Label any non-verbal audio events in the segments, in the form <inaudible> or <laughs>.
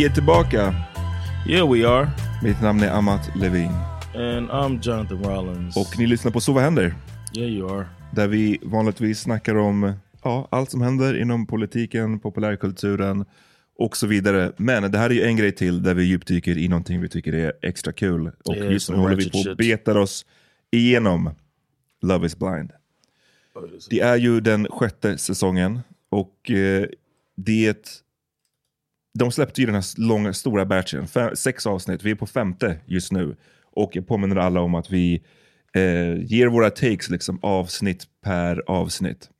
Vi är tillbaka. Yeah, we are. Mitt namn är Amat Levin. And I'm Jonathan Rollins. Och ni lyssnar på Så vad händer? Yeah, you are. Där vi vanligtvis snackar om ja, allt som händer inom politiken, populärkulturen och så vidare. Men det här är ju en grej till där vi djupdyker i någonting vi tycker är extra kul. Och Yeah, just nu håller vi på och betar oss igenom Love is blind. Det är ju den sjätte säsongen och eh, det... De släppte ju den här långa, stora batchen, Fe- sex avsnitt, vi är på femte just nu. Och jag påminner alla om att vi eh, ger våra takes liksom avsnitt per avsnitt.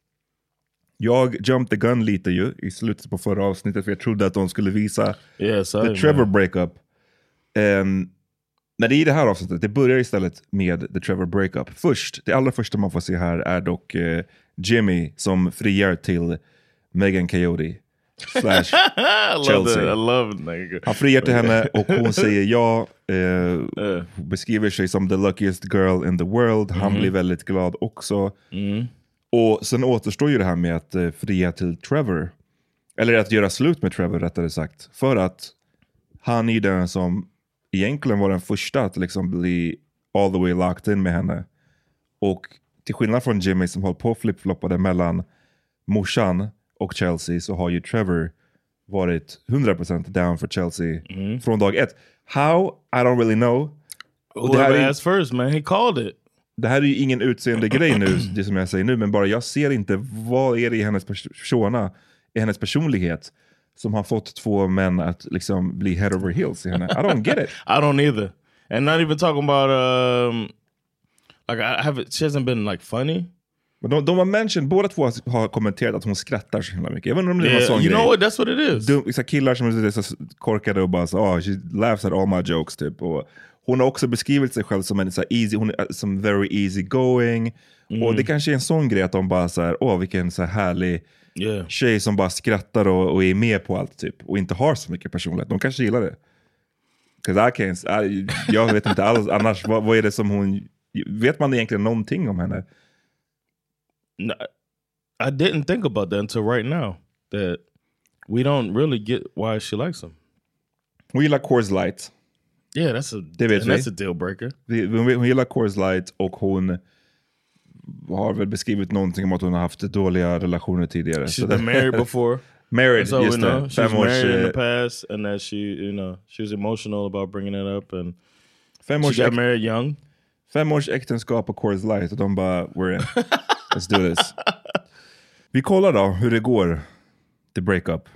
Jag jumped the gun lite ju i slutet på förra avsnittet för jag trodde att de skulle visa Yeah, sorry, the Trevor man. breakup. Um, det är i det här avsnittet, det börjar istället med the Trevor breakup. Först, det allra första man får se här är dock eh, Jimmy som friar till Megan Coyote. Slash Chelsea. <laughs> that. I love it, nigga. Han friar till henne och hon <laughs> säger ja. Eh, beskriver sig som the luckiest girl in the world. Han Mhm. blir väldigt glad också. Mm. Och sen återstår ju det här med att eh, fria till Trevor. Eller att göra slut med Trevor rättare sagt. För att han är den som egentligen var den första att liksom bli all the way locked in med henne. Och till skillnad från Jimmy som höll på och flipfloppade mellan morsan och Chelsea så har ju Trevor varit 100% down för Chelsea från dag ett. How? I don't really know. Och det, här är, asked first, man, he called it. det här är ju ingen utseende grej nu, <clears throat> det som jag säger nu, men bara jag ser inte vad är det i hennes persona, i hennes personlighet som har fått två män att liksom bli head over heels i henne. I don't get it. <laughs> I don't either. And not even talking about um like I haven't she hasn't been like funny. Men de, de har mentioned, båda två har- kommenterat att hon skrattar så himla mycket. Jag vet inte om det var Yeah, sån you grej. know? That's what it is. Dum, så killar som är så korkade och bara så, oh, she laughs at all my jokes typ. Och hon har också beskrivit sig själv som en så easy, hon är som very easy going. Och det kanske är en sån grej att de bara så här, åh vilken så här härlig Yeah. tjej som bara skrattar och, och är med på allt typ. Och inte har så mycket personlighet. De kanske gillar det. 'Cause I can't, I, jag vet inte alls annars, vad, vad är det som hon, vet man egentligen någonting om henne? No, I didn't think about that until right now. That we don't really get why she likes him. Hon gillar Coors Light. Yeah, that's a Det vet and vi. that's a deal breaker. Det- Hon hon gillar Coors Light och hon har väl beskrivit någonting om att hon har haft dåliga relationer tidigare. She's been married <laughs> before. married, So we just know det. she was married in the past, and that she, you know, she was emotional about bringing it up, and fem, she got married young. fem års äktenskap och Coors Light och de bara, we're in. <laughs> Let's do this. Vi kollar då hur det går, the breakup.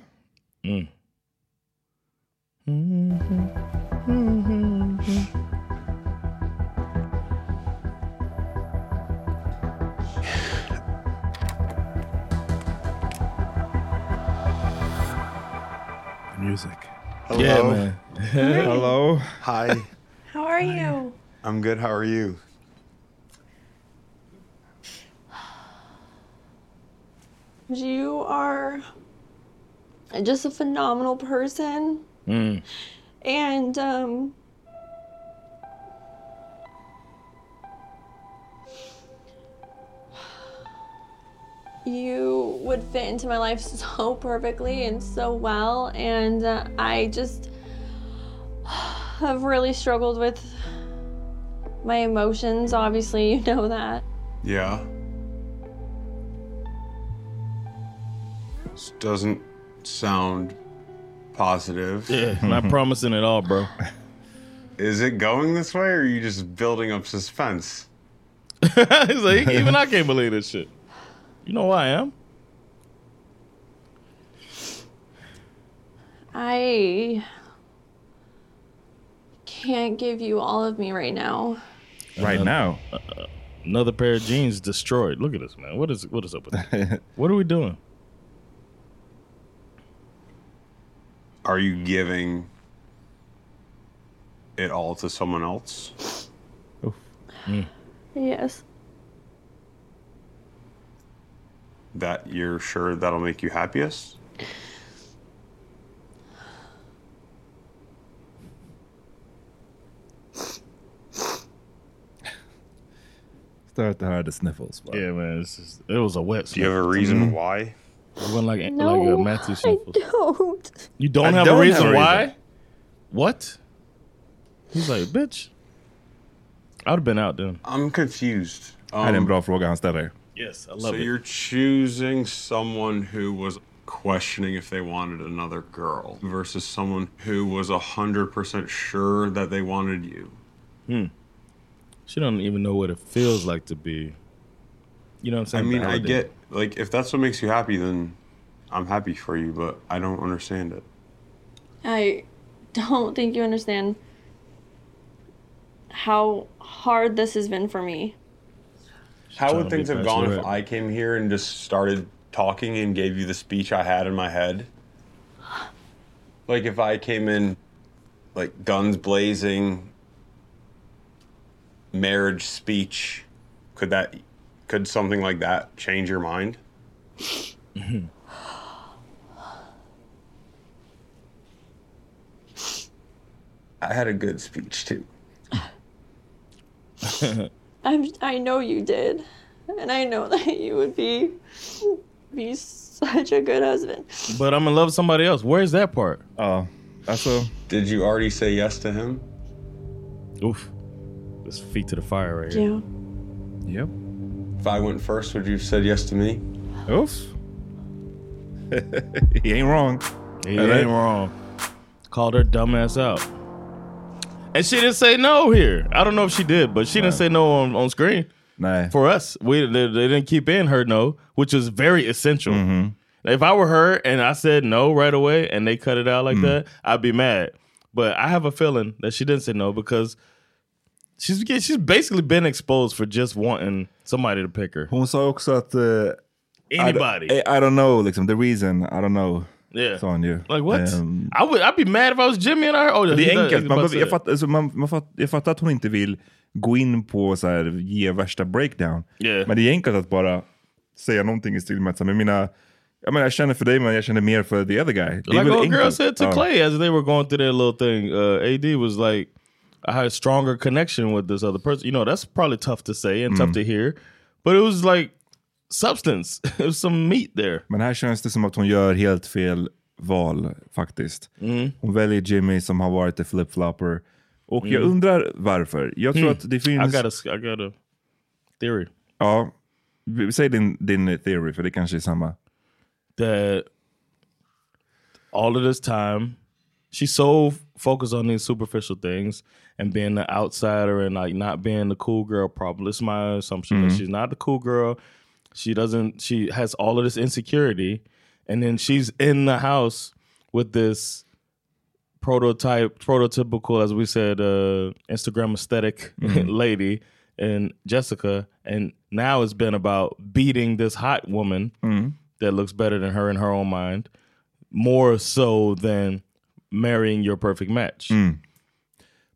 Music. Hello. Yeah, man. <laughs> Hello. Hi. How are you? I'm good. How are you? You are just a phenomenal person. And um you would fit into my life <laughs> so perfectly and so well and uh, I just have really struggled with my emotions. Obviously, you know that. Yeah. This doesn't sound positive. Yeah, not <laughs> mm-hmm. promising at all, bro. Is it going this way or are you just building up suspense? <laughs> He's like, even I can't believe this shit. You know who I am? I can't give you all of me right now. Right now. Uh, uh, another pair of jeans destroyed. Look at this, man. What is what is up with that? <laughs> what are we doing? Are you giving it all to someone else? Yes. That you're sure that'll make you happiest? Start to hide the sniffles. Bara. Yeah, man. It's just, it was a wet. Do you have a reason mm-hmm. why? It wasn't like No, like a Matthew I don't. You don't I have don't a have reason reason. why? What? He's like, bitch. I'd have been out then. I'm confused. Här är en Um, bra fråga han ställer. Yes, I so love it. So you're choosing someone who was questioning if they wanted another girl versus someone who was 100% sure that they wanted you. Hmm. She don't even know what it feels like to be. You know what I'm saying? I saying? mean, I get like if that's what makes you happy, then I'm happy for you, but I don't understand it. I don't think you understand how hard this has been for me. How would things have gone if. I came here and just started talking and gave you the speech I had in my head? Like if I came in like guns blazing marriage speech, could that could something like that change your mind? I had a good speech too. <laughs> I'm, I know you did. And I know that you would be be such a good husband. But I'm in love with somebody else. Where's that part? Oh, ja, alltså. Did you already say yes to him? Oof. This feet to the fire right here. Yeah. Yep. If I went first, would you have said yes to me? Oof. <laughs> he ain't wrong. He All right. ain't wrong. Called her dumbass out. And she didn't say no here. I don't know if she did, but she didn't say no on, on screen. Nej. For us, we they, they didn't keep in her no, which is very essential. Mm-hmm. If I were her and I said no right away and they cut it out Mm. like that, I'd be mad. But I have a feeling that she didn't say no because she's she's basically been exposed for just wanting somebody to pick her. Hon sa också att... I, Anybody. I, I don't know, liksom, the reason, I don't know. Yeah. Sa hon ju. Like what? Ehm, I would I'd be mad if I was Jimmy and I oh det är enkelt. Man, jag, fattar, alltså, man, man fatt, jag fattar att hon inte vill gå in på så här, ge värsta breakdown. Yeah. Men det är enkelt att bara säga någonting i stil med att men mina, jag, menar, jag känner för dig men jag känner mer för the other guy. Like old girl said to. Clay as they were going through their little thing, uh, AD was like, I had a stronger connection with this other person. You know, that's probably tough to say and tough Mm. to hear, but it was like substance. <laughs> it was some meat there. Men här känns det som att hon gör helt fel val faktiskt. Mm. Hon väljer Jimmy som har varit en flip-flopper. Och jag Mm. undrar varför. Jag tror Hmm. att det finns... I got a, I got a theory Ja, säg din, din theory för det kanske är samma. that all of this time she's so focused on these superficial things and being the outsider and like not being the cool girl problem. Is my assumption that Mhm. she's not the cool girl. She doesn't she has all of this insecurity and then she's in the house with this prototype prototypical as we said uh Instagram aesthetic Mhm. <laughs> lady and Jessica and now it's been about beating this hot woman Mm. that looks better than her in her own mind more so than marrying your perfect match. Mm.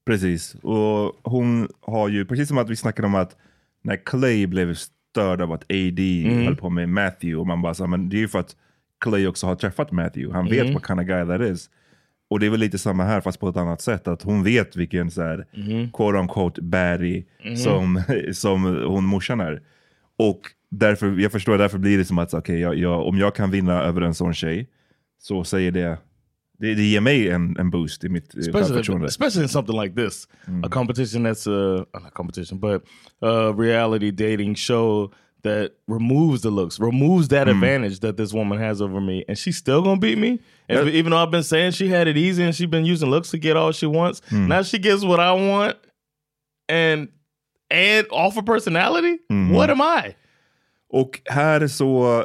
Precis. Och hon har ju, precis som att vi snackade om att när Clay blev störd av att AD Mm. höll på med Matthew och man bara sa, men det är ju för att Clay också har träffat Matthew. Han vet Mm. vad kind of guy that is. Och det är väl lite samma här fast på ett annat sätt. Att hon vet vilken så här, Mhm. quote unquote baddie Mhm. som, <laughs> som hon morsan är. Och därför, jag förstår, därför blir det som att okej, jag, jag, om jag kan vinna över en sån tjej så säger det, det, det ger mig en, en boost i mitt självförtroende. especially in something like this, a competition that's a uh, not competition, but a reality dating show that removes the looks, removes that Mm. advantage that this woman has over me, and she's still gonna beat me. And Yeah. even though I've been saying she had it easy and she's been using looks to get all she wants, Mm. now she gets what I want, and and offer personality. Mhm. What am I? Och här så,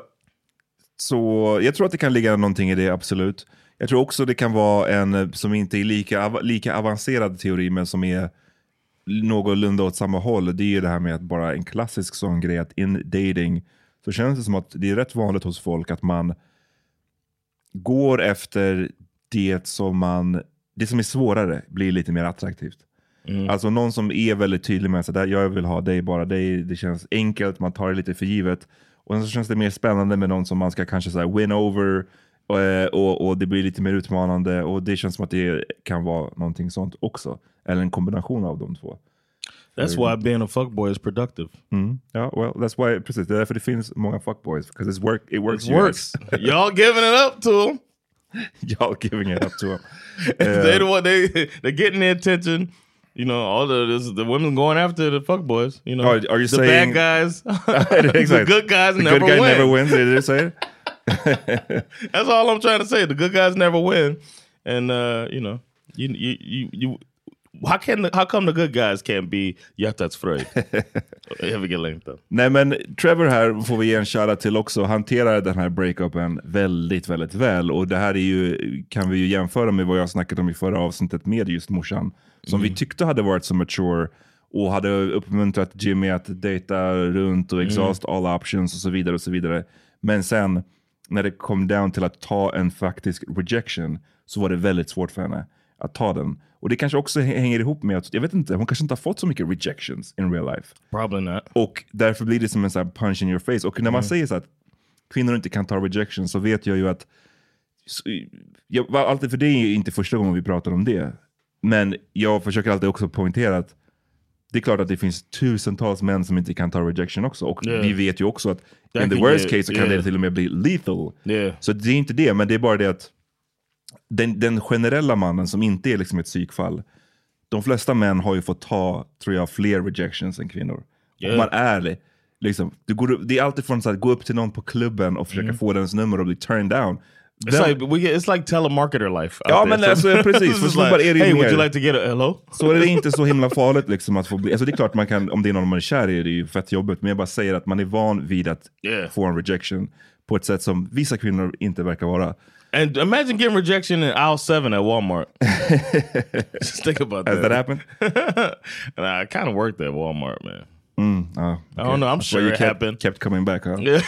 så, jag tror att det kan ligga någonting i det, absolut. Jag tror också det kan vara en eh, som inte är lika, lika avancerad teori, men som är någorlunda åt samma håll. Det är ju det här med att bara en klassisk sån grej, att in dating så känns det som att det är rätt vanligt hos folk att man går efter det som man, det som är svårare blir lite mer attraktivt. Alltså någon som är väldigt tydlig med att jag vill ha dig, bara dig. Det känns enkelt, man tar det lite för givet. Och sen så känns det mer spännande med någon som man ska kanske så här win over och, eh, och, och det blir lite mer utmanande. Och det känns som att det kan vara någonting sånt också. Eller en kombination av de två. That's why being a fuckboy is productive. Mm. Ja, well, that's why, precis. Det är därför det finns många fuckboys. Because it's work, it works. It works. Y'all giving it up to them. <laughs> Y'all giving it up to them. <laughs> they the one they they're getting the attention. You know, all the this, the women going after the fuckboys. You know, Oh, are you the saying- bad guys? <laughs> the Exactly. good guys The never good guy win. never wins, did it say? <laughs> That's all I'm trying to say. The good guys never win, and uh, you know, you you you. you how can how come the good guys can't be hjärtats fröjd? <laughs> Övergelängtan. Nej men Trevor här får vi ge en shoutout till också, hanterar den här breakupen väldigt, väldigt väl. Och det här är ju, kan vi ju jämföra med vad jag snackat om i förra avsnittet med just morsan. Som vi tyckte hade varit så mature och hade uppmuntrat Jimmy att dejta runt och exhaust all options och så vidare och så vidare. Men sen när det kom down till att ta en faktisk rejection så var det väldigt svårt för henne att ta den. Och det kanske också hä- hänger ihop med att, jag vet inte, hon kanske inte har fått så mycket rejections in real life. Probably not. Och därför blir det som en sån här punch in your face. Och när man säger så att kvinnor inte kan ta rejection så vet jag ju att så- jag, alltid för det är inte första gången vi pratar om det. Men jag försöker alltid också poängtera att det är klart att det finns tusentals män som inte kan ta rejection också. Och Yeah. vi vet ju också att That in the worst get- case så kan yeah. det till och med bli lethal. Yeah. Så det är inte det, men det är bara det att den, den generella mannen som inte är liksom ett psykfall, de flesta män har ju fått ta, tror jag, fler rejections än kvinnor. Om man är li- Liksom, du går, det är alltid från att gå upp till någon på klubben och försöka få dens nummer och bli turned down. It's like we get, it's like telemarketer life. Ja, men alltså, <laughs> precis. För snubbar är det ju hey, would you like to get a hello? Så är det inte så himla <laughs> farligt liksom att få bli, alltså det är klart man kan, om det är någon man är kär i, det är ju fett jobbigt, men jag bara säger att man är van vid att Yeah. få en rejection på ett sätt som vissa kvinnor inte verkar vara. And imagine getting rejection in aisle seven at Walmart. <laughs> Just think about Has that. that happened? and I kind of worked at Walmart, man. Mm, ja, I don't know. I'm sure you it kept, happened. kept coming back huh? Yeah,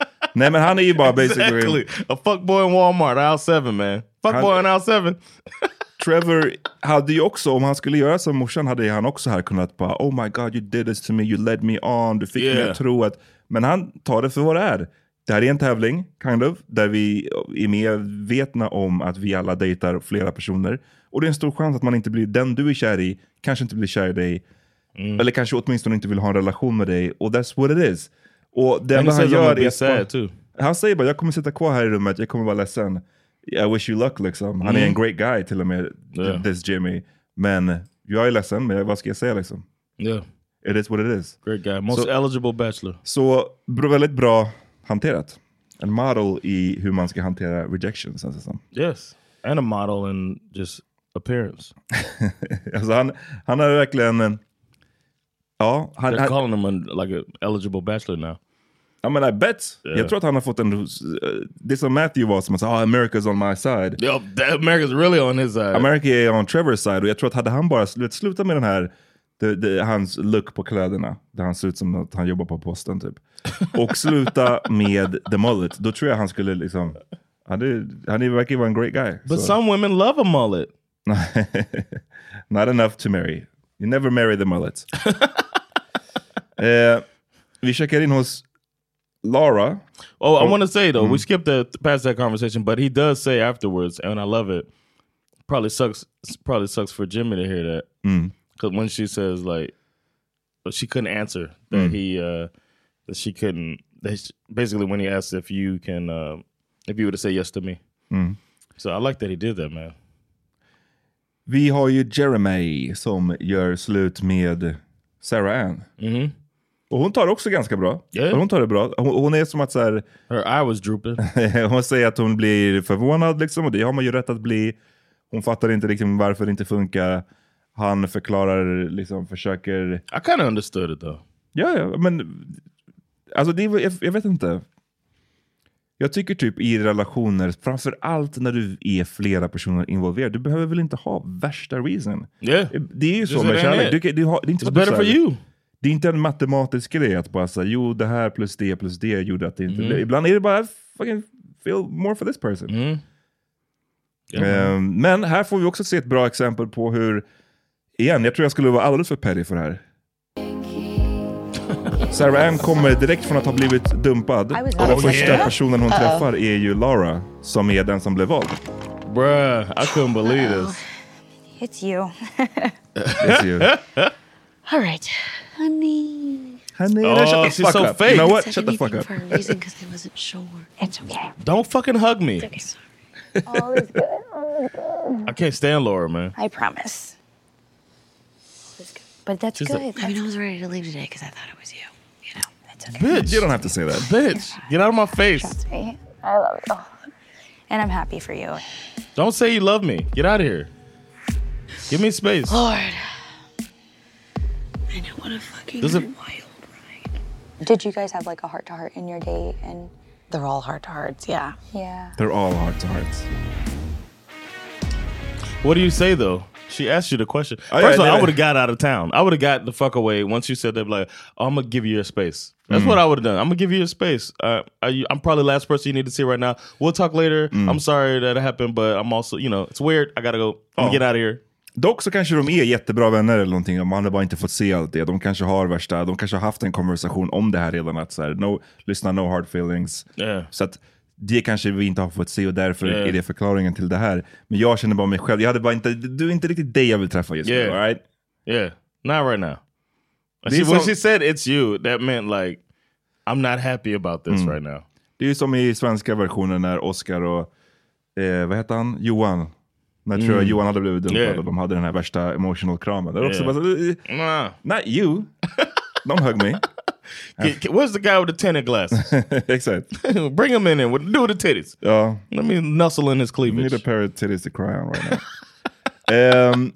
<laughs> Nej men han är ju bara basically, exactly. A fuckboy in Walmart, aisle seven, man. Fuckboy in aisle seven. <laughs> Trevor hade ju också, om han skulle göra som morsan hade han också här kunnat bara Oh my god you did this to me, you led me on, du fick mig Yeah. att tro att... Men han tar det för vad det är. Det här är en tävling, kind of, där vi är medvetna om att vi alla dejtar flera personer. Och det är en stor chans att man inte blir den du är kär i, kanske inte blir kär i dig. Mm. Eller kanske åtminstone inte vill ha en relation med dig. Och that's what it is. Och det enda han gör är too. han säger bara, jag kommer sitta kvar här i rummet, jag kommer vara ledsen. I wish you luck liksom. Han är en great guy till och med, Mm. Yeah. this Jimmy. Men jag är ledsen, men vad ska jag säga liksom? Yeah, It is what it is. great guy. Most So- eligible bachelor. Så br- väldigt bra hanterat. En model i hur man ska hantera rejection känns det som. Yes, and a model in just appearance. <laughs> Alltså han, han har verkligen... Ja, han, They're han, calling him a, like an eligible bachelor now. I mean I bet. Yeah. Jag tror att han har fått en... eh, Det som Matthew var som säga, oh, America's on my side. Yo, America's really on his side. America är on Trevors side och jag tror att hade han bara slut, slutat med den här det, det, hans look på kläderna, där han ser ut som att han jobbar på posten typ. <laughs> Och sluta med the mullet, då tror jag han skulle liksom, han, är, han verkar vara en great guy. but så. some women love a mullet. <laughs> Not enough to marry. You never marry the mullet. <laughs> eh, vi checkar in hos Laura. Oh, I want to say though, mm. we skipped that past that conversation, but he does say afterwards, and I love it. Probably sucks. Probably sucks for Jimmy to hear that Mm. because when she says like she couldn't answer that Mm. he uh that she couldn't. That she- basically, when he asked if you can, uh, if you were to say yes to me. Mm. So I like that he did that, man. Vi har ju Jeremy som gör slut med Sarah Ann. Mhm. Och hon tar det också ganska bra. Yeah. Hon tar det bra. Hon, hon är som att så här, Her eye was drooping. <laughs> hon säger att hon blir förvånad liksom, och det har man ju rätt att bli. Hon fattar inte riktigt varför det inte funkar. Han förklarar, liksom försöker... I kind of understood it though. Ja, ja, men... Alltså, det, jag, jag vet inte. Jag tycker typ i relationer, framför allt när du är flera personer involverade, du behöver väl inte ha värsta reason. Yeah, Det är ju Just så med kärlek. Du, du har, det är inte it's du better for you. Det är inte en matematisk grej att bara säga jo det här plus det plus det gjorde att det inte Mm. blev. Ibland är det bara fucking feel more for this person. Mm. Yeah. Ehm, men här får vi också se ett bra exempel på hur, igen, jag tror jag skulle vara alldeles för petty för det här. <laughs> Sarah Ann kommer direkt från att ha blivit dumpad. I Och den Oh, första yeah? personen hon träffar är ju Laura, som är den som blev vald. Bruh, I couldn't believe this. It's you. <laughs> It's you. <laughs> All right. Honey. Honey, Oh, shut the she's fuck so up. fake. You know what? Said Shut the fuck anything up. For a reason, because I wasn't sure. It's okay. <laughs> Don't fucking hug me. Okay, sorry. <laughs> All is good. I can't stand Laura, man. I promise. All is good. But that's She's a- good. I mean, I was ready to leave today because I thought it was you. You know, that's okay. Bitch. You don't have to say that. Bitch, get out of my face. Trust me. I love you. And I'm happy for you. Don't say you love me. Get out of here. Give me space. Lord. I know what a fucking Does it- wild ride. Did you guys have like a heart to heart in your date? And they're all heart to hearts, yeah. Yeah. They're all heart to hearts. What do you say though? She asked you the question. Oh, First yeah, of all, I would have got out of town. I would have got the fuck away once you said that. Like, oh, I'm gonna give you your space. That's Mm. what I would have done. I'm gonna give you your space. Uh, are you, I'm probably the last person you need to see right now. We'll talk later. Mm. I'm sorry that it happened, but I'm also, you know, it's weird. I gotta go. I'm gonna Oh. get out of here. Dock så kanske de är jättebra vänner eller någonting, man har bara inte fått se allt det. De kanske har värsta, de kanske har haft en konversation om det här redan, att så här, no, lyssna, no hard feelings. Yeah. Så att det kanske vi inte har fått se och därför Yeah. är det förklaringen till det här. Men jag känner bara mig själv, jag hade bara inte, du är inte riktigt det jag vill träffa just nu, Yeah. all right? Yeah, not right now. She, when she said it's you, that meant like I'm not happy about this Mm. right now. Det är ju som i svenska versionen när Oscar och, eh, vad heter han, Johan, när tror jag Johan hade blivit dumpad Mm. Yeah. och de hade den här värsta emotional kramen. Det också Yeah. bara så, eh, Nah. not you, don't hug me. Where's the guy with the tinted glasses? <laughs> Exakt. <laughs> Bring him in and what- do the titties. Ja. Let me nuzzle in his Need cleavage. a pair of titties to cry on right now. <laughs> Ehm,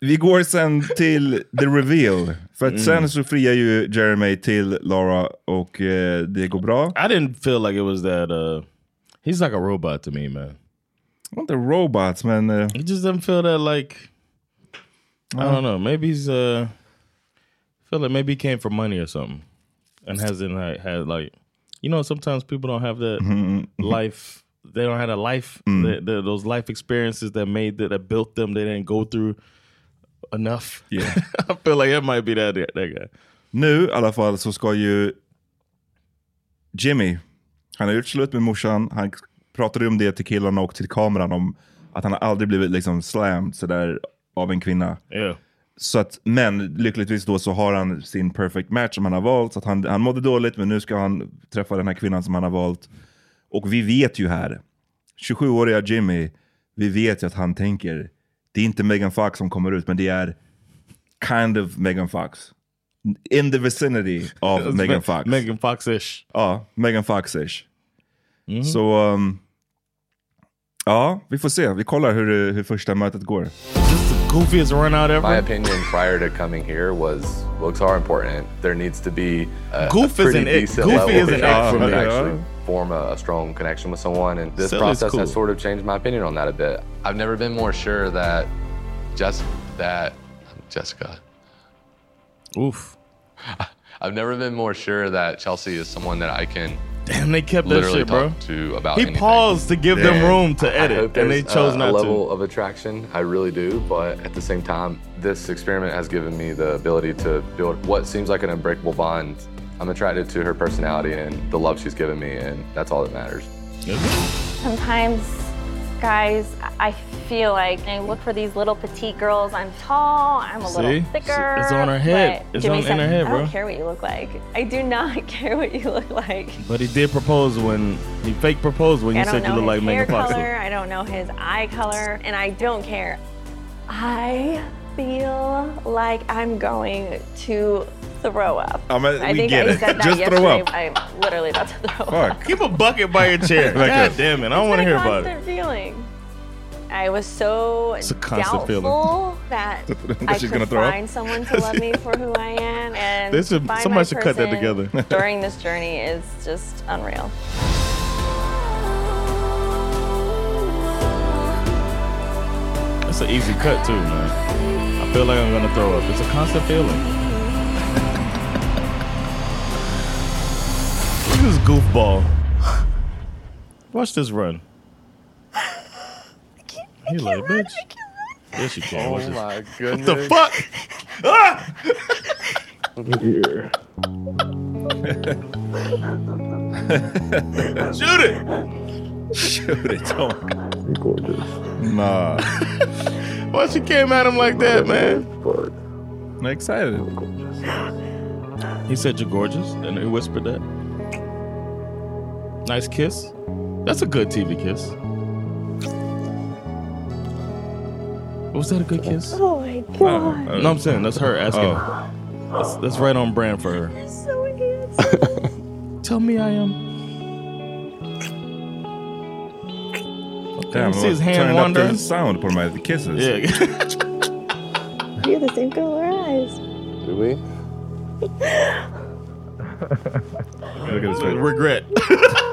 vi går sen till the reveal. För att sen så friar ju Jeremy till Laura och eh, det går bra. I didn't feel like it was that. uh He's like a robot to me, man. Inte robots man. eh, He just doesn't feel that like. I don't know. Maybe he's. uh I feel like maybe he came for money or something, and hasn't like, had like, you know, sometimes people don't have that life. They don't have a life. that- that- those life experiences that made that that built them. They didn't go through enough. Yeah. <laughs> I feel like it might be that that guy. Nu i alla fall så ska ju Jimmy, han har gjort slut med morsan, han pratade om det till killarna och till kameran om att han har aldrig blivit liksom slammed sådär av en kvinna. Yeah. Så att, men lyckligtvis då så har han sin perfect match som han har valt. Så att han, han mådde dåligt men nu ska han träffa den här kvinnan som han har valt. Och vi vet ju här, 27-åriga Jimmy, vi vet ju att han tänker, det är inte Megan Fox som kommer ut men det är kind of Megan Fox. In the vicinity of <laughs> Megan Fox. Megan Fox-ish. Ja, Megan Fox-ish. Så, um, ja, vi får se. Vi kollar hur, det- hur första mötet går. Just the goofiest run out ever. My opinion prior to coming here was looks are important. There needs to be a, Goof a pretty isn't it. decent Goofy level of isn't it connection for to me. actually form a, a strong connection with someone. And this Silly's process cool. has sort of changed my opinion on that a bit. I've never been more sure that just that Jessica. Oof. <laughs> I've never been more sure that Chelsea is someone that I can Damn, they kept that shit, bro. to about He anything. paused to give them room to I edit, hope and they there's chose a, not a to. level of attraction. I really do, but at the same time, this experiment has given me the ability to build what seems like an unbreakable bond. I'm attracted to her personality and the love she's given me, and that's all that matters. Sometimes, guys, I feel like I look for these little petite girls. I'm tall, I'm a See? little thicker. It's on her head. It's Jimmy on- in her head, bro. I don't care what you look like. I do not <laughs> care what you look like. But he did propose when he fake proposed when I you don't said you know look his like hair Megan Fox. color. I don't know his eye color, and I don't care. I feel like I'm going to throw up. Ja, men I we think get I it. said that Just throw up. I'm literally about to throw up. Fuck. Keep a bucket by your chair. <laughs> Verkligen. God damn it, I don't want to hear about it. constant feeling. I was so It's a constant doubtful that <laughs> That I she's could gonna throw up? find someone to love me <laughs> for who I am, and They should- find somebody should cut that person together. during this journey is just unreal. It's an easy cut too, man. I feel like I'm gonna throw up. It's a constant feeling. Look at this goofball. Watch this run. He like, bitch. Yes, you can. Watch this. my What the fuck? Ah! Here. <laughs> Shoot it! Shoot it, Tom. Nah. <laughs> Why she came at him like that, man? I'm excited. He said you're gorgeous, and he whispered that. Nice kiss. That's a good TV kiss. Was that a good kiss? Oh my Uh, No, I'm saying that's her asking. Oh. That's, that's right on brand for her. So handsome. <laughs> Tell me I am. Damn, you see his hand turning up the sound på de här kisses. Yeah. <laughs> you have the same color eyes. Do we? Look at his face. Regret. <laughs>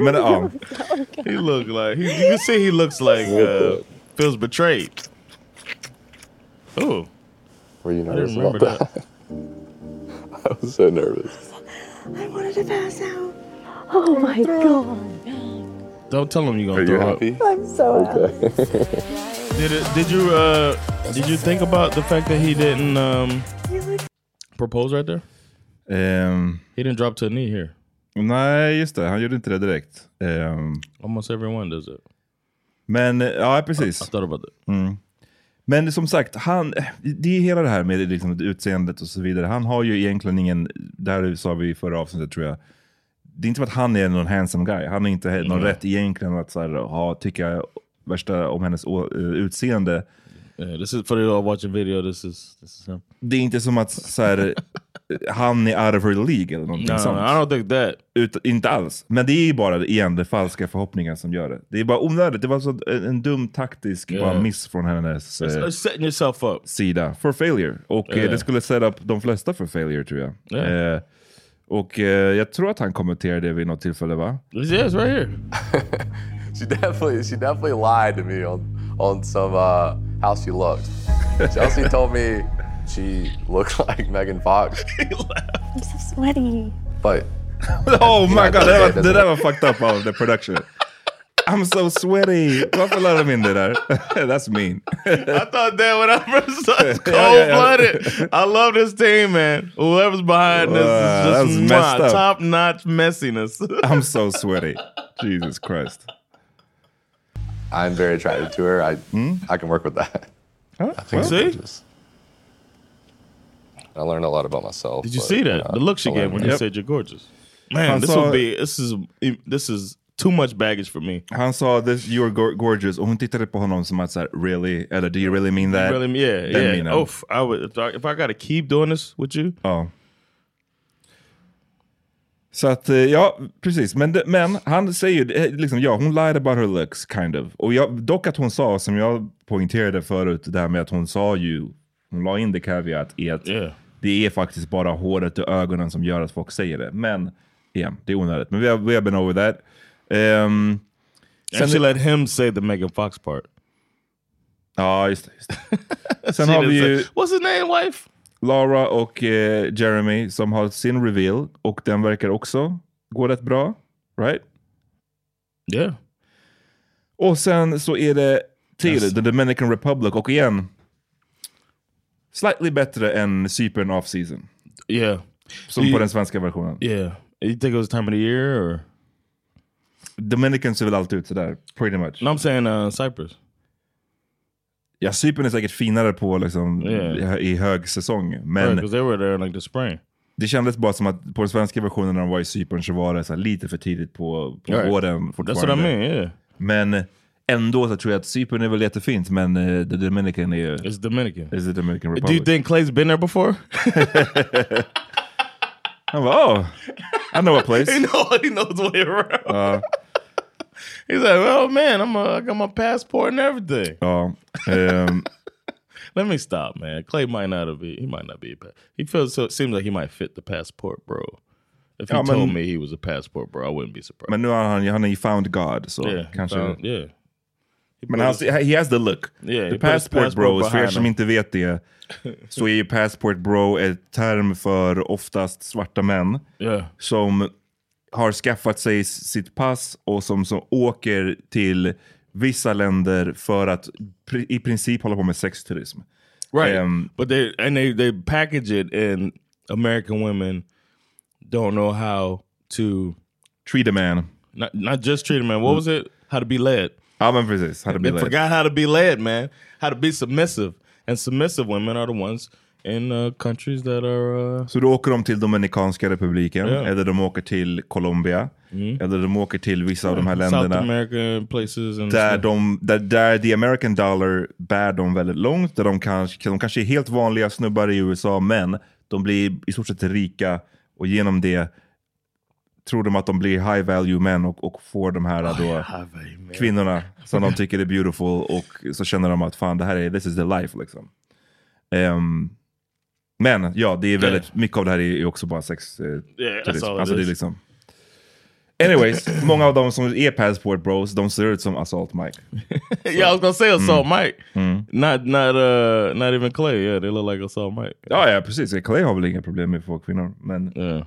Men ja, <laughs> he look like he, you can see he looks like uh, feels betrayed. Oh, Were you nervous didn't about remember that? I was so nervous. I wanted to pass out. Oh my god. Don't tell him you're gonna Are you throw up. happy? I'm so Okay. Did it? Did you? Uh, did you think about the fact that he didn't um, propose right there? ehm, He didn't drop to a knee here. nej just det, han gjorde inte det direkt. Ehm, Almost everyone does it. men ja, I precis. thought about it. Mm. Men som sagt, han, det är hela det här med liksom utseendet och så vidare. Han har ju egentligen ingen, där sa vi i förra avsnittet tror jag, det är inte som att han är någon handsome guy. Han har inte någon Mm. rätt egentligen att så här, ha, tycka värsta om hennes eh, utseende. Yeah, this is for the all watching video. This is this is him. Det är inte som att så här, <laughs> han är out of her League eller någonting No, sånt. no, I don't think that. Ut, inte alls. Men det är ju bara igen det falska förhoppningar som gör det. Det är bara onödigt. Det var så en, en dum taktisk Yeah. bara miss från hennes eh, setting yourself up. sida. For failure. Och eh, Yeah. det skulle set up de flesta för failure tror jag. Eh, och eh, jag tror att han kommenterade det vid något tillfälle va? Yeah, it's right here. <laughs> She definitely she definitely lied to me on on some uh, how she looked. Chelsea told me she looked <laughs> like Megan Fox, <laughs> I'm so sweaty. but Oh my Yeah, god, it doesn't- det där var fucked up av the production. I'm so sweaty. Varför la de in det där? <laughs> That's mean. I thought that when I first saw <laughs> it, it's Yeah, cold yeah, yeah. blooded. I love this team, man. Whoever's behind this is just messed up. top notch messiness. <laughs> I'm so sweaty. Jesus Christ. I'm very attracted to her. I hmm? I can work with that. I think See? it's gorgeous. I learned a lot about myself. Did you but, see that? know, the look she gave when that. you said you're gorgeous. Man, Han this sa- will be this is this is too much baggage for me. Han sa this, you're go- gorgeous och hon tittade på honom som att såhär, really? Eller do you really mean that? Really, yeah, Den yeah. minen. Oof, I would if I, if I got to keep doing this with you. Ja. Så att, eh, ja, precis. Men, men han säger eh, liksom, ja, hon lied about her looks, kind of. Och jag, dock att hon sa, som jag poängterade förut, det här med att hon sa ju, hon la in det caveat i att Yeah. det är faktiskt bara håret och ögonen som gör att folk säger det. Men, igen, det är onödigt. Men vi har, vi har been over that. Um, And she let him say the Megan Fox part. Ja, just det. Just det. <laughs> Sen har vi ju What's his name, wife? Laura och eh, Jeremy som har sin reveal och den verkar också gå rätt bra. Right? Yeah. Och sen så är det till Yes. The Dominican Republic och igen slightly bättre än Cypern off season. Yeah. Som You- på den svenska versionen. Yeah. You think it was time of the year or? Dominican ser väl alltid ut sådär, pretty much. No, I'm saying uh, Cyprus. Ja, Cypern är säkert finare på liksom, Yeah. i, i hög säsong. Men Because they were there like the spring. det kändes bara som att på den svenska versionen när de var i Cypern så var det så lite för tidigt på, på Right. våren That's what I mean, yeah. Men ändå så tror jag att Cypern är väl jättefint, men uh, the Dominican är... It's Dominican. Is the Dominican Do Republic. you think Clay's been there before? <laughs> <laughs> Han bara, oh, I know a place. <laughs> he know he knows the way around. Ja, He's like, oh man, I'm a, I got my passport and everything. ja. Oh, ehm, um, <laughs> Let me stop, man. Clay might not be. He might not be. A he feels so. It seems like he might fit the passport, bro. If he Ja, told men- me he was a passport, bro, I wouldn't be surprised. men nu har han, ju found God, så yeah, he kanske... found- yeah. Men han, he has the look. Yeah, he the passport, passport bros, för er som inte vet det, <laughs> så är ju passport bro ett term för oftast svarta män Yeah. som har skaffat sig sitt pass och som, som åker till vissa länder för att pri- i princip hålla på med sexturism. right. Um, but they and they they package it, and American women don't know how to treat a man. not not just treat a man. What was it? How to be led. Ja men precis, how to be They led. forgot how to be led, man. How to be submissive, and submissive women are the ones in uh, countries that are. Uh, Så då åker de till Dominikanska republiken, Ja. eller de åker till Colombia, eller de åker till vissa av de här South länderna. American places and Där, stuff. de, där, där the American dollar bär dem väldigt långt. Där de, kanske, de kanske är helt vanliga snubbar i USA, men de blir i stort sett rika och genom det tror de att de blir high value män och, och får de här då, kvinnorna <laughs> som de tycker är beautiful och så känner de att fan det här är, this is the life liksom. Ehm, men ja, det är väldigt, mycket av det här är, också bara sex. Eh, Yeah, alltså det är liksom. Anyways, många av dem som är passport bros, de ser ut som Assault Mike. yeah, I was <laughs> gonna say Assault Mm. Mike. Mm. Not not uh not even Clay. Yeah, they look like Assault Mike. Ja, ja precis. Clay har väl inga problem med få kvinnor. Men Yeah.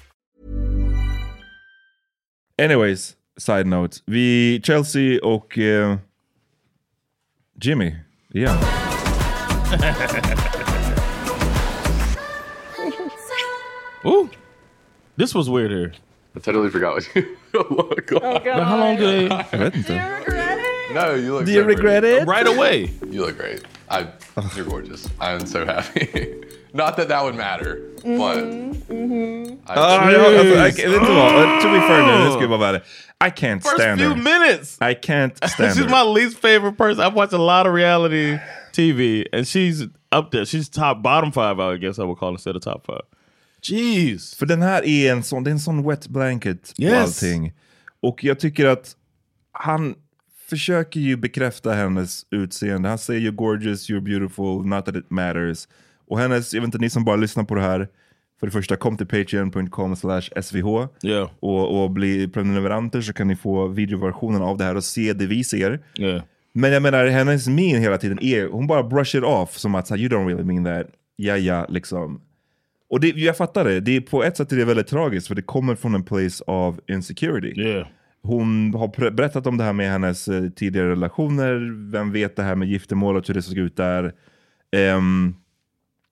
Anyways, side note. Vi, Chelsea och eh, Jimmy, igen. <laughs> Ooh, this was weird here. I totally forgot what you. <laughs> look like. oh my god. How long do they? Jag vet inte. No, you look. Do you so regret pretty. it? Right away. You look great. I. You're gorgeous. I'm so happy. <laughs> Not that that would matter, but. I, Ah, jag, alltså, vet vad? To be fair nu, ska vi vara värre. I can't First stand few her. minutes. I can't <laughs> stand she's her. my least favorite person. I've watched a lot of reality TV, and she's up there. She's top bottom five, I guess I would call instead of top five. Jeez. För den här är en sån, det är en sån wet blanket på Yes. allting. Och jag tycker att han försöker ju bekräfta hennes utseende. Han säger you're gorgeous, you're beautiful, not that it matters. Och hennes, jag vet inte, ni som bara lyssnar på det här. För det första, kom till patreon.com slash svh Yeah. och, och bli prenumeranter så kan ni få videoversionen av det här och se det vi ser. Yeah. Men jag menar, hennes min hela tiden är, hon bara brush it off som att you don't really mean that. Ja, ja, liksom. Och det, jag fattar det, det är, på ett sätt är det väldigt tragiskt för det kommer från en place of insecurity. Yeah. Hon har berättat om det här med hennes eh, tidigare relationer, vem vet det här med giftermålet, hur det såg ut där. Ehm,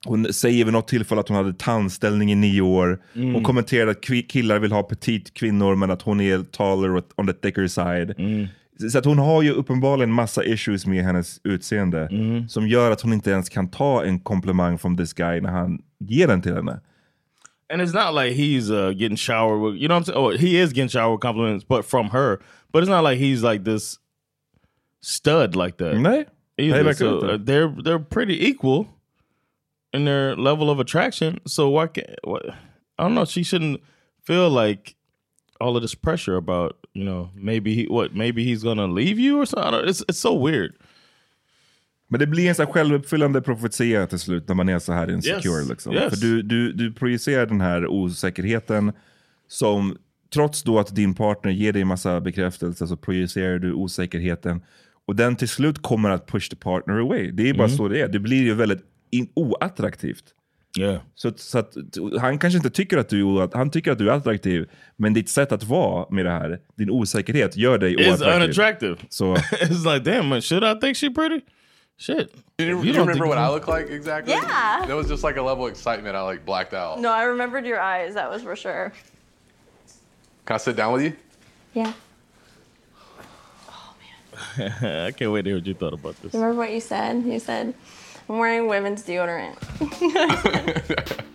hon säger vid något tillfälle att hon hade tandställning i nio år. Mm. Hon kommenterade att killar vill ha petit kvinnor men att hon är taller on the thicker side. Mm. Så att hon har ju uppenbarligen massa issues med hennes utseende Mm. som gör att hon inte ens kan ta en komplimang från this guy när han ger den till henne. And it's not like he's uh, getting showered with, you know what I'm saying? Oh, he is getting showered with compliments, but from her. But it's not like he's like this stud like that. Nej, Either. Nej, so, uh, they're they're pretty equal in their level of attraction. So why can't what, I don't know. She shouldn't feel like all of this pressure about you know maybe he what maybe he's gonna leave you or something. It's it's so weird. Men det blir en självuppfyllande profetia till slut när man är så här insecure. Yes, Liksom. yes. För du, du, du projicerar den här osäkerheten som, trots då att din partner ger dig massa bekräftelse så projicerar du osäkerheten. Och den till slut kommer att push the partner away. Det är bara Mm. så det är. Det blir ju väldigt in, oattraktivt. Yeah. Så, att- så att, han kanske inte tycker att du är oatt- han tycker att du är attraktiv, men ditt sätt att vara med det här, din osäkerhet, gör dig It's oattraktiv. unattractive. So. <laughs> it's like damn, man, should I think she pretty? Shit. You, If you, don't remember what I look like exactly? Yeah. There was just like a level of excitement. I like blacked out. No, I remembered your eyes. That was for sure. Can I sit down with you? Yeah. Oh, <laughs> man. I can't wait to hear what you thought about this. Remember what you said? You said, I'm wearing women's deodorant. <laughs>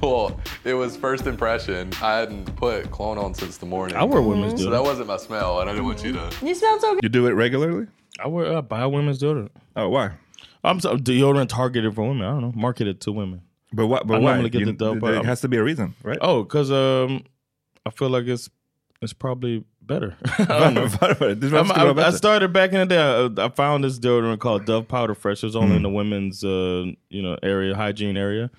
Well, it was first impression. I hadn't put cologne on since the morning. I wear women's deodorant. So that wasn't my smell, and I didn't want you to. You smell so good. You do it regularly? I wear I buy women's deodorant. Oh, why? I'm so, deodorant targeted for women. I don't know, marketed to women. But what? But I why? normally get You- the Dove, there but- has to be a reason, right? Oh, because um, I feel like it's it's probably better. <laughs> I don't know. I'm- ska vara I, started back in the day. I, I found this deodorant called Dove Powder Fresh. It was only in Mm. the women's, uh, you know, area, hygiene area,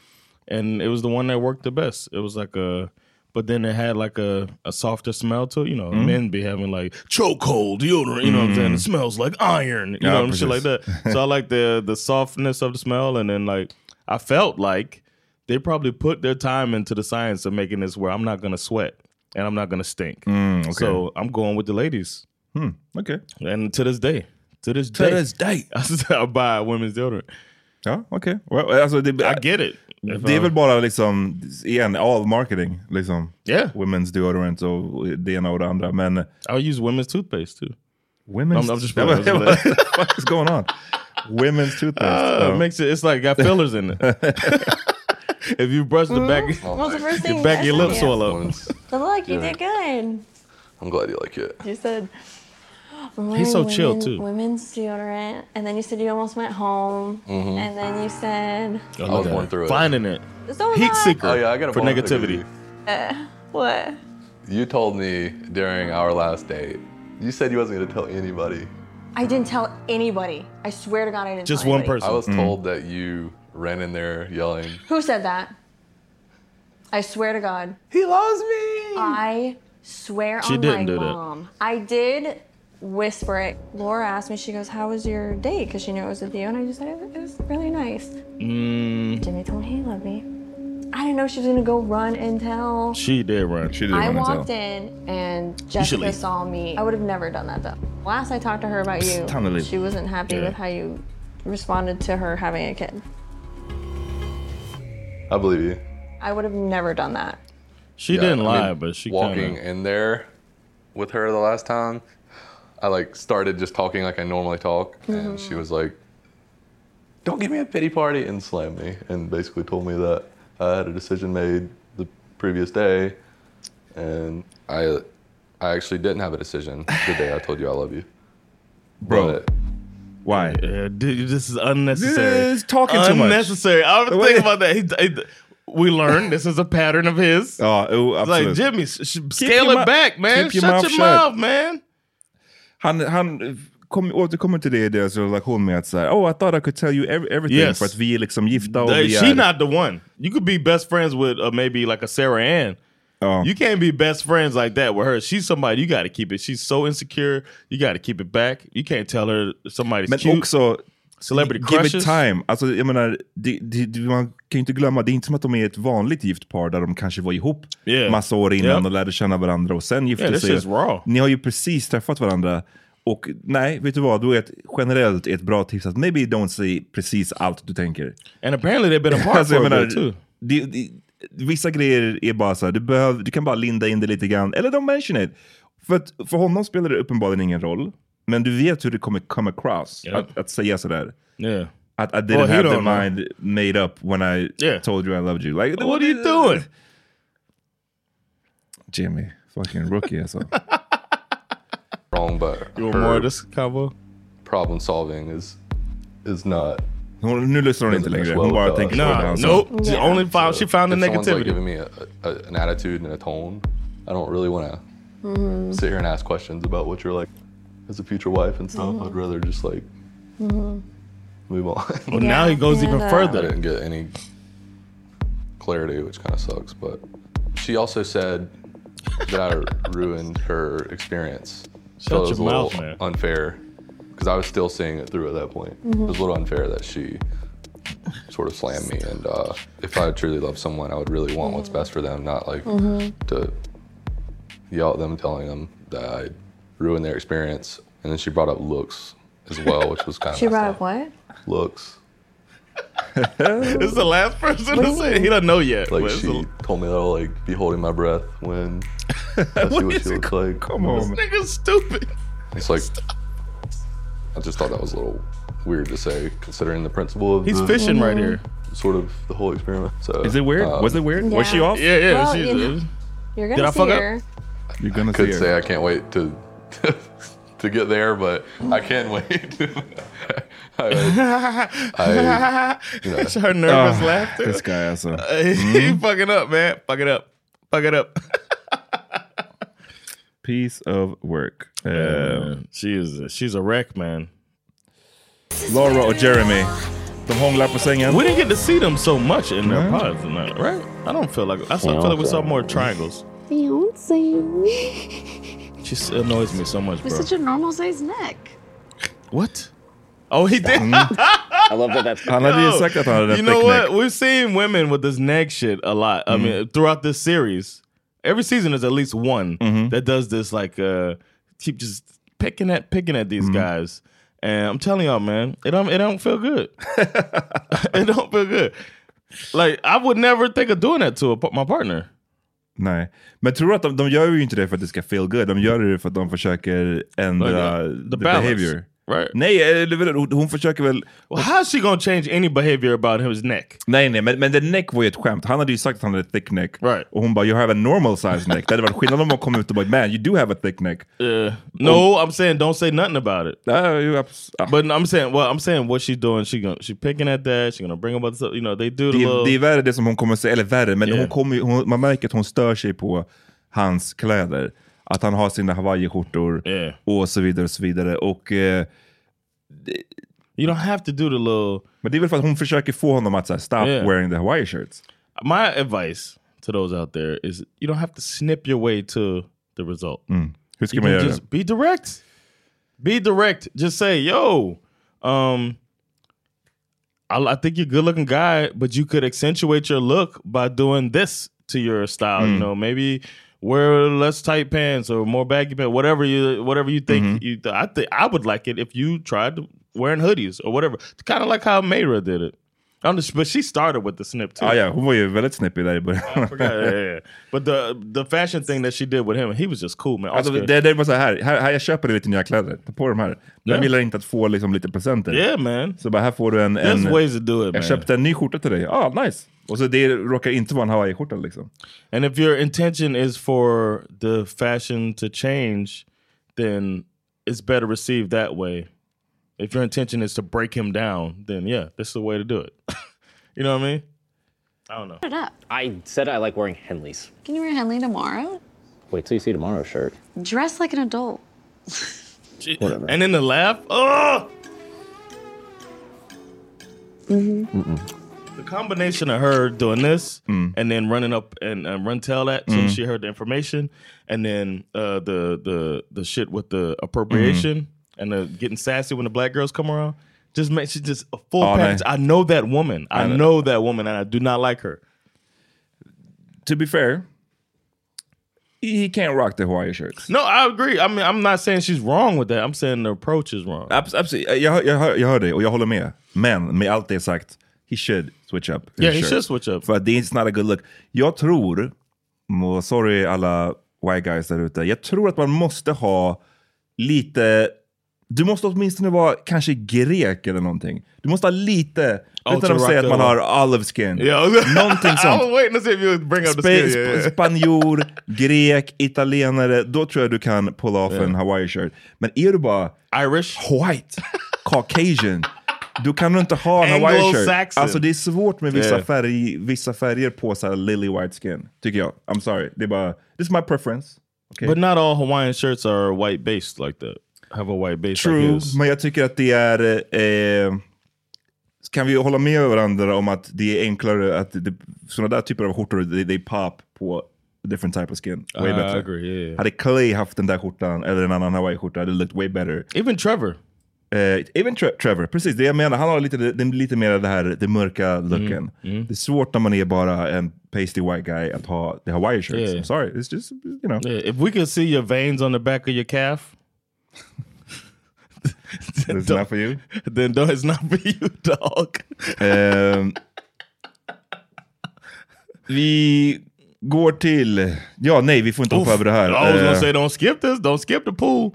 and it was the one that worked the best. It was like a, but then it had like a, a softer smell to it. You know, Mm. men be having like chokehold deodorant. You know what I'm saying? Mm. It smells like iron. You Yeah, know, shit like that. <laughs> so I like the the softness of the smell, and then like I felt like they probably put their time into the science of making this where I'm not gonna sweat and I'm not gonna stink. Mm, okay. So I'm going with the ladies. Hmm, okay. And to this day, to this To day, this day. <laughs> I still buy women's deodorant. Ja, okej. Well, alltså, det, I get it. Det är uh, väl bara liksom, igen, all marketing. Liksom. Yeah. Women's deodorant och det ena och det andra. Men I'll use women's toothpaste too. Women's. I'm, I'm just Yeah, playing. but- <laughs> what the fuck is going on? Women's <laughs> toothpaste. Uh, Oh. it makes it. It's like got fillers in it. If you brush the back, What was the first <laughs> thing your back of your I lip said? swell up. But look, you did good. I'm glad you like it. You said He's so chill, too. Women's deodorant, and then you said you almost went home, Mhm. and then you said Oh, I look was going through it. Finding it. So was Heat I. seeker. Oh, yeah, I got a for bone pick negativity. uh, what? You told me during our last date. You said you wasn't going to tell anybody. I didn't tell anybody. I swear to God, I didn't. Just tell one anybody. person. I was Mm. told that you ran in there yelling, Who said that? I swear to God. "He loves me." I swear She on didn't my do that. mom. I did whisper it. Laura asked me, she goes, How was your date? Because she knew it was with you. And I just said, It was, really nice. Mm, Jimmy told me he loved me. I didn't know she was going to go run and tell. she did run. She did I run and walked tell. in and Jessica saw me. I would have never done that though. Last I talked to her about you, time to leave. she wasn't happy Yeah. with how you responded to her having a kid. I believe you. I would have never done that. She Yeah, didn't I lie, mean, but she walking kinda, in there with her the last time. I like started just talking like I normally talk, and mm-hmm. she was like, "Don't give me a pity party," and slammed me, and basically told me that I had a decision made the previous day, and I, I actually didn't have a decision the day I told you I love you, Bro. But Why? Yeah, dude, this is unnecessary. This is talking too much. Unnecessary. I was thinking about that. He, he- we learned this is a pattern of his. Oh, It's like Jimmy, sh- scale it back, man. keep your Shut mouth your shut. mouth, man. Han, han kom, återkommer till det i deras relation med att säga, oh I thought I could tell you every, everything Yes. för att vi är liksom gifta och They- vi she not the one. You could be best friends with uh, maybe like a Sarah Ann. Ja. You can't be best friends like that with her. She's somebody you got to keep it. She's so insecure. You got to keep it back. You can't tell her somebody's Men cute. också, Celebrity give crushes. it time. Alltså, jag menar, det, det, man kan ju inte glömma, det är inte som att de är ett vanligt gift par där de kanske var ihop Yeah. massa år innan Yep. och lärde känna varandra och sen gifte Yeah, sig. Ni har ju precis träffat varandra. Och nej, vet du vad? Då är ett, generellt ett bra tips att maybe don't say precis allt du tänker. And apparently they've been apart <laughs> Alltså, for a bit too. det, det, vissa grejer är bara så här, du, behöver, du kan bara linda in det lite grann, eller don't mention it. För, att, för honom spelar det uppenbarligen ingen roll, men du vet hur det kommer come across Yeah. att, att säga sådär. Yeah. I, I didn't Well, have the don't know. mind made up when I Yeah. told you I loved you. Like, What are you doing? Jimmy, fucking rookie alltså. <laughs> wrong, but You want more of this combo? problem solving is is not. Hon, nu lyssnar hon inte längre, well hon bara with tänker på det Nah, han sa. nope. She only found she found the if someone's like negativity. giving me a, a, an attitude and a tone, I don't really want to sit here and ask questions about what you're like as a future wife and stuff. I'd rather just like move on. <laughs> Well, now he goes even and, uh, I further. didn't get any clarity, which kind of sucks. But she also said that I ruined her experience. Shut so it was a little mouth, man. Unfair because I was still seeing it through at that point. It was a little unfair that she sort of slammed me. And uh, if I truly love someone, I would really want what's best for them, not like to yell at them, telling them that I ruined their experience. And then she brought up looks as well, which was kind of She brought up what? looks. <laughs> This is the last person What do to say. He doesn't know yet. Like she a- told me that I'll like be holding my breath when <laughs> I see What what is she looks like. Come on. This nigga's stupid. It's like I just thought that was a little weird to say, considering the principle of He's the, fishing right here. sort of the whole experiment. So Is it weird? um, Was it weird? Was she off? Yeah, yeah. Well, she's, you know- uh, You're gonna I see fuck up? her. You're gonna Could see her. say I can't wait to <laughs> to get there, but I can't wait. <laughs> I, I, you know, It's her nervous Ah, laughter. This guy alltså. <laughs> he fucking up, man. Fuck it up. Fuck it up. Piece of work. Eh, Uh, she is. She's a wreck, man. Laura or Jeremy, de hånglar på sängen. We didn't get to see them so much in their Mhm. pods tonight, right? I don't feel like I feel like we saw more triangles. She s- annoys me so much, bro. With such a normal sized neck. What? Oh, he did. <laughs> I love that that's Han hade ju sagt att han hade you know what? neck. We've seen women with this neck shit a lot. I mean, throughout this series, every season there's at least one that does this. Like, uh, keep just picking at picking at these guys. And I'm telling y'all, man, it don't it don't feel good. <laughs> it don't feel good. Like I would never think of doing that to a, my partner. Nej. Men tror du att de, de gör ju inte det för att det ska feel good. De gör det för att de försöker ändra Like, uh, the, the behavior. Right. Nej, väl, hon försöker väl... Well, how's she gonna change any behavior about his neck? Nej, nej, men, men the neck var ju ett skämt. Han hade ju sagt att han hade thick neck. Right. Och hon bara, you have a normal size neck. Det hade varit skillnad om hon kom ut och bara, man, you do have a thick neck. Uh, no, I'm saying don't say nothing about it. Uh, you abs- But I'm saying, well, I'm saying what she's doing. She gonna she picking at that. She gonna bring up other stuff. You know, they do the Det, little. det är värre det som hon kommer säga, eller värre, men Yeah. hon kommer, hon, man märker att hon stör sig på hans kläder. Att han har sina hawaiiskjortor Yeah. och så vidare och så vidare. Och, eh, you don't have to do the little. Men det är väl för att hon försöker få honom att här, stop Yeah. wearing the Hawaii shirts. My advice to those out there is you don't have to snip your way to the result. Mm. Hur ska You man göra just be direct. Be direct. Just say, yo, um, I, I think you're a good looking guy, but you could accentuate your look by doing this to your style. You Mm. know, maybe wear less tight pants or more baggy pants, whatever you whatever you think Mm-hmm. you I think I would like it if you tried wearing hoodies or whatever. Kind of like how Mayra did it. I'm just, but she started with the snip too. Ah, ja, hon var ju väldigt snippig där i början. Yeah, yeah. But the the fashion thing that she did with him, he was just cool man. Alltså, det, det var så här, här, här jag köper dig lite nya kläder, ta på de här. Jag Ja. gillar inte att få liksom, lite presenter. Yeah man. Så bara här får du en... en There's ways to do it, jag man. köpte en ny skjorta till dig, ah nice. Och så det råkar inte vara en Hawaii-skjorta liksom. And if your intention is for the fashion to change, then it's better received that way. If your intention is to break him down, then yeah, this is the way to do it. <laughs> you know what I mean? I don't know. Put it up. I said I like wearing Henleys. Can you wear Henley tomorrow? Wait till you see tomorrow's shirt. Dress like an adult. Whatever. And then the laugh. Oh, the combination of her doing this and then running up and uh, run tell that so Mm. she heard the information, and then uh, the the the shit with the appropriation and the getting sassy when the black girls come around. Just makes she just a full Oh, package. I know that woman. I I know. know that woman, and I do not like her. To be fair, he can't rock the Hawaii shirts. No, I agree. I mean, I'm not saying she's wrong with that. I'm saying the approach is wrong. Abs absolut, jag, jag, jag hör dig och jag håller med. Men med allt det sagt, he should switch up. Yeah, he shirt. should switch up. För det är not a good look. Jag tror, och sorry alla white guys där ute, jag tror att man måste ha lite, du måste åtminstone vara kanske grek eller någonting. Du måste ha lite, Oh, utan att säga rock att man har olive skin. Yeah. Någonting sånt. <laughs> Yeah. sp- Spanjor, grek, italienare, då tror jag du kan pull off Yeah. en Hawaii shirt. Men är du bara Irish, white, Caucasian, då kan du inte ha en Hawaii shirt. Alltså det är svårt med vissa, Yeah. färg, vissa färger på så lily white skin, tycker jag. I'm sorry, det är bara, this is my preference. Okay? But not all Hawaiian shirts are white based like that. Have a white base like True, his. men jag tycker att det är... Eh, kan vi hålla med varandra om att det är enklare att det, sådana där typer av skjortor, they, they pop på different type of skin. Way I better. agree, yeah. Hade Clay haft den där skjortan, eller en annan Hawaii-skjorta, hade det looked way better. Even Trevor. Eh, even Tre- Trevor, precis det jag menar. Han har lite, det, lite mer det här det mörka looken. mm. Det är svårt när man är bara en pasty white guy att ha the Hawaii shirts. Yeah. I'm sorry, it's just, you know. Yeah, if we could see your veins on the back of your calf, It's not for you. then don't, it's not for you, <laughs> dog. Ehm, vi går till... Ja, nej, vi får inte hoppa Oof. över det här. I was gonna Eh, say, don't skip this. Don't skip the pool.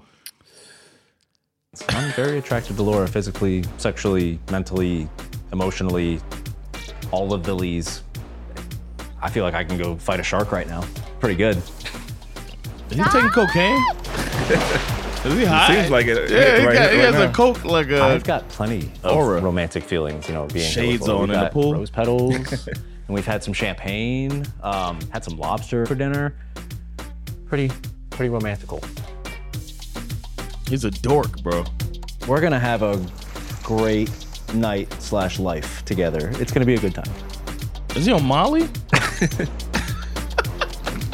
I'm very attracted to Laura physically, sexually, mentally, emotionally, all of the lees. I feel like I can go fight a shark right now. Pretty good. Is he taking cocaine? <laughs> Is he high? seems like it Yeah, he, right- got, he right has a coke like a. I've got plenty of aura. romantic feelings, you know, being Shades on We've in the pool. Rose petals, <laughs> and we've had some champagne, um, had some lobster for dinner. Pretty, pretty romantical. He's a dork, bro. We're gonna have a great night slash life together. It's gonna be a good time. Is he on Molly?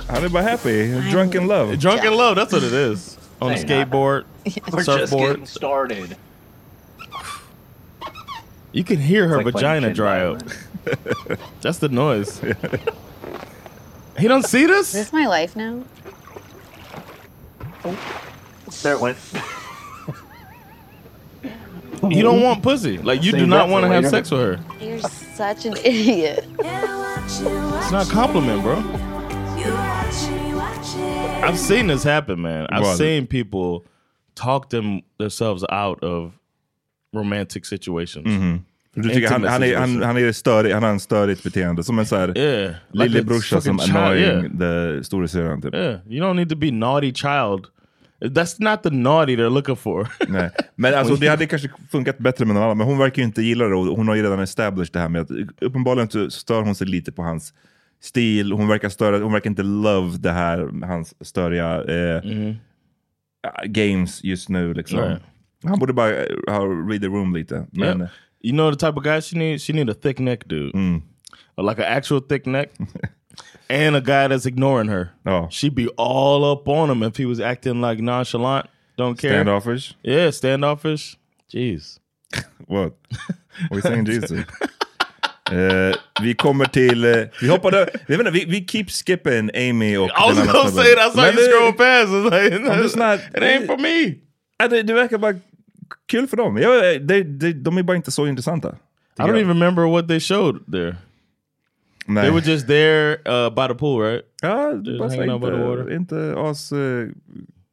Han är bara happy. Drunk in love. Drunk in love, that's what it is. On a skateboard, <laughs> We're just surfboard. getting started. You can hear her like vagina dry up. <laughs> That's the noise. he don't see Is this? this my life now? Oh, there it went. <laughs> You don't want pussy. Like you do not want to have sex with her. You're such an idiot. It's not a compliment, bro. I've seen this happen, man. I've What? seen people talk them themselves out of romantic situations. För Du tycker han, han, är, han, han, är störig, han har en störigt beteende. Som en så här Yeah, like lillebrorsa a som annoying the storasyrran. Typ. Yeah, you don't need to be naughty child. That's not the naughty they're looking for. <laughs> Nej. Men alltså, det hade kanske funkat bättre med någon annan, men hon verkar ju inte gilla det och hon har ju redan established det här med att uppenbarligen så stör hon sig lite på hans stil, hon verkar, störa, hon verkar inte love det här, hans störiga eh, games just nu. Liksom. Right. Han borde bara ha read the room lite. Men, Yeah. You know the type of guy she needs? She need a thick neck dude. Mm. Like an actual thick neck. <laughs> and a guy that's ignoring her. Oh. She'd be all up on him if he was acting like nonchalant, don't care. Standoffish? Yeah, standoffish. Jeez. <laughs> What? Are we saying Jesus? <laughs> Eh, vi kommer till... eh, vi hoppade... Inte, vi, vi keep skipping Amy och... I was gonna snubben. say that, I saw Men you scroll past. Like, I'm just not, it ain't for me. Ja, det, det verkar bara kul för dem. Jag, det, det, de är bara inte så intressanta. I don't even remember what they showed there. Nej. They were just there uh, by the pool, right? Ja, Just hanging out by the inte, water. inte as eh,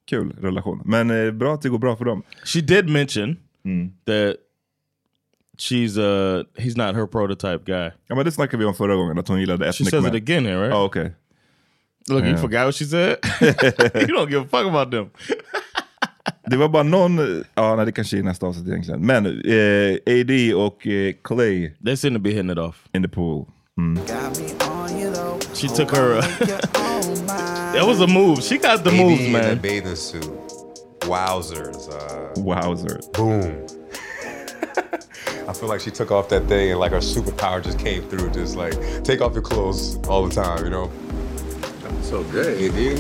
kul relation. Men eh, bra att det går bra för dem. She did mention Mm. that she's uh he's not her prototype guy. Ja, men det snackade vi om förra gången, att hon gillade ethnic She says men. it again here, right? Oh, okej. Look, you Yeah. forgot what she said? <laughs> <laughs> you don't give a fuck about them. <laughs> Det var bara någon, ja nej, det kanske är nästa avsnitt egentligen. Men eh, AD och eh, Clay. They seem to be hitting it off. In the pool. Mm. She took her. Uh, that was a move. She got the moves, in man. a bathing suit. Wowzers. Uh, Wowzer. Boom. I feel like she took off that thing and like her superpower just came through. Just like take off your clothes all the time, you know. That's so good, dude.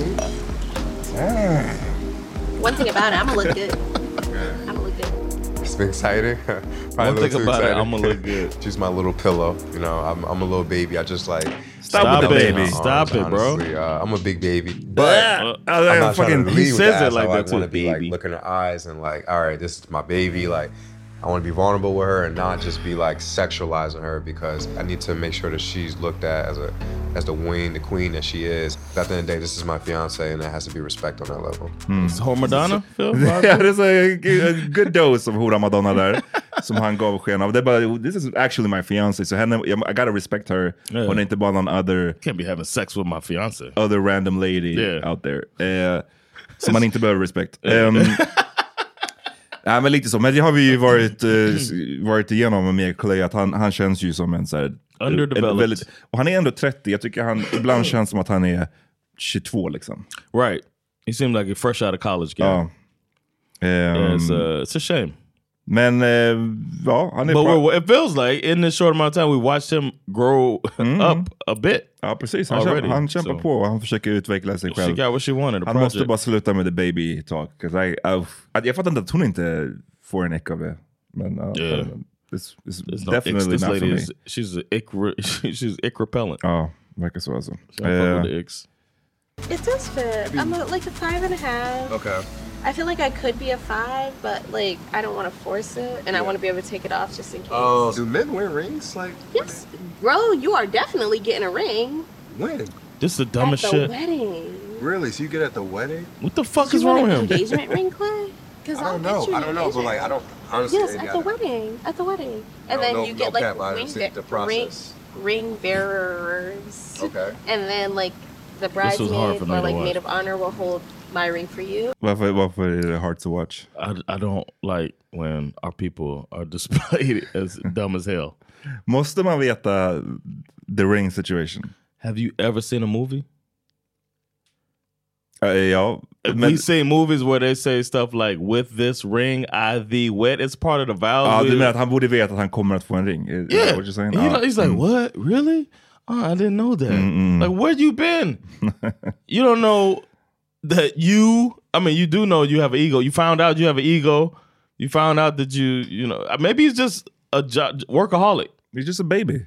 One thing about it, I'm gonna look good. <laughs> I'm gonna look good. It's been exciting. <laughs> Probably One a little thing too about it. I'ma look good. <laughs> She's my little pillow. You know, I'm, I'm a little baby. I just like Stop with dump the baby. my Stop it, bro. Uh, I'm a big baby, but Uh, I'm not trying fucking- to he lead with says it like so I that too, want to like baby. look in her eyes and like, all right, this is my baby. Like, I want to be vulnerable with her and not just be like sexualizing her because I need to make sure that she's looked at as a as the queen, the queen that she is. At the end of the day, this is my fiance, and there has to be respect on that level. Is Hor Madonna? Phil? ja, det är så a good dose of hora Madonna där. som han gav sken av. Det bara, this is actually my fiance, så henne, I gotta respect her. Yeah. Hon är inte bara någon other... Can't be having sex with my fiance. Other random lady Yeah. out there. Eh, som man inte behöver respect. Um, <laughs> Nej men lite så, men det har vi ju varit, eh, s- varit igenom med Clay, att han, han känns ju som en så här, Underdeveloped. en och han är ändå 30, jag tycker han ibland känns som att han är 22 liksom. Right. He seemed like a fresh out of college guy. Ja. Yeah, it's, Ehm, uh, it's a shame. Men eh, ja, han är But bra. it feels like in this short amount of time we watched him grow <laughs> up a bit. Ja precis, han, already. han kämpar So, på och han försöker utveckla sig She själv. got what she wanted, Han måste project. bara sluta med the baby talk. I, I, jag fattar inte att hon inte får en äck av det. Men uh, Yeah. it's, it's There's no definitely. This not for me. is she's a ick re- <laughs> she's ick repellent. Ja, verkar så alltså. So I fuck Eh, with the icks. It does fit. I'm a, like a five and a half. Okay. I feel like I could be a five, but like I don't want to force it, and I want to be able to take it off just in case. Oh, do men wear rings? Like yes, bro, you are definitely getting a ring when? This is the dumbest at the shit. wedding. Really? So you get at the wedding? What the fuck you is wrong with an him? engagement ring, <laughs> Clay? Because I don't know. I don't know, but like I don't honestly. Yes, at the don't- wedding. At the wedding, No, and then no- you no get like cap, ring, understand the bear- ring, ring bearers. Okay. And then like the This was hard bridesmaid or like maid of honor will hold my ring for you. varför, varför är det hard to watch? I, I don't like when our people are <laughs> displayed as dumb as hell. Most Måste man veta the ring situation? Have you ever seen a movie? Eh, ja, we see movies where they say stuff like "with this ring, I thee wed." It's part of the vow. Ja, We- du menar att han borde veta att han kommer att få en ring? Is that yeah, what you're saying? He- Ja. he's like, Mm. "What? Really? Oh, I didn't know that. Mm-mm. Like, where you been? <laughs> you don't know that you. I mean, you do know you have an ego. You found out you have an ego. You found out that you, you know, maybe he's just a jo- workaholic. He's just a baby.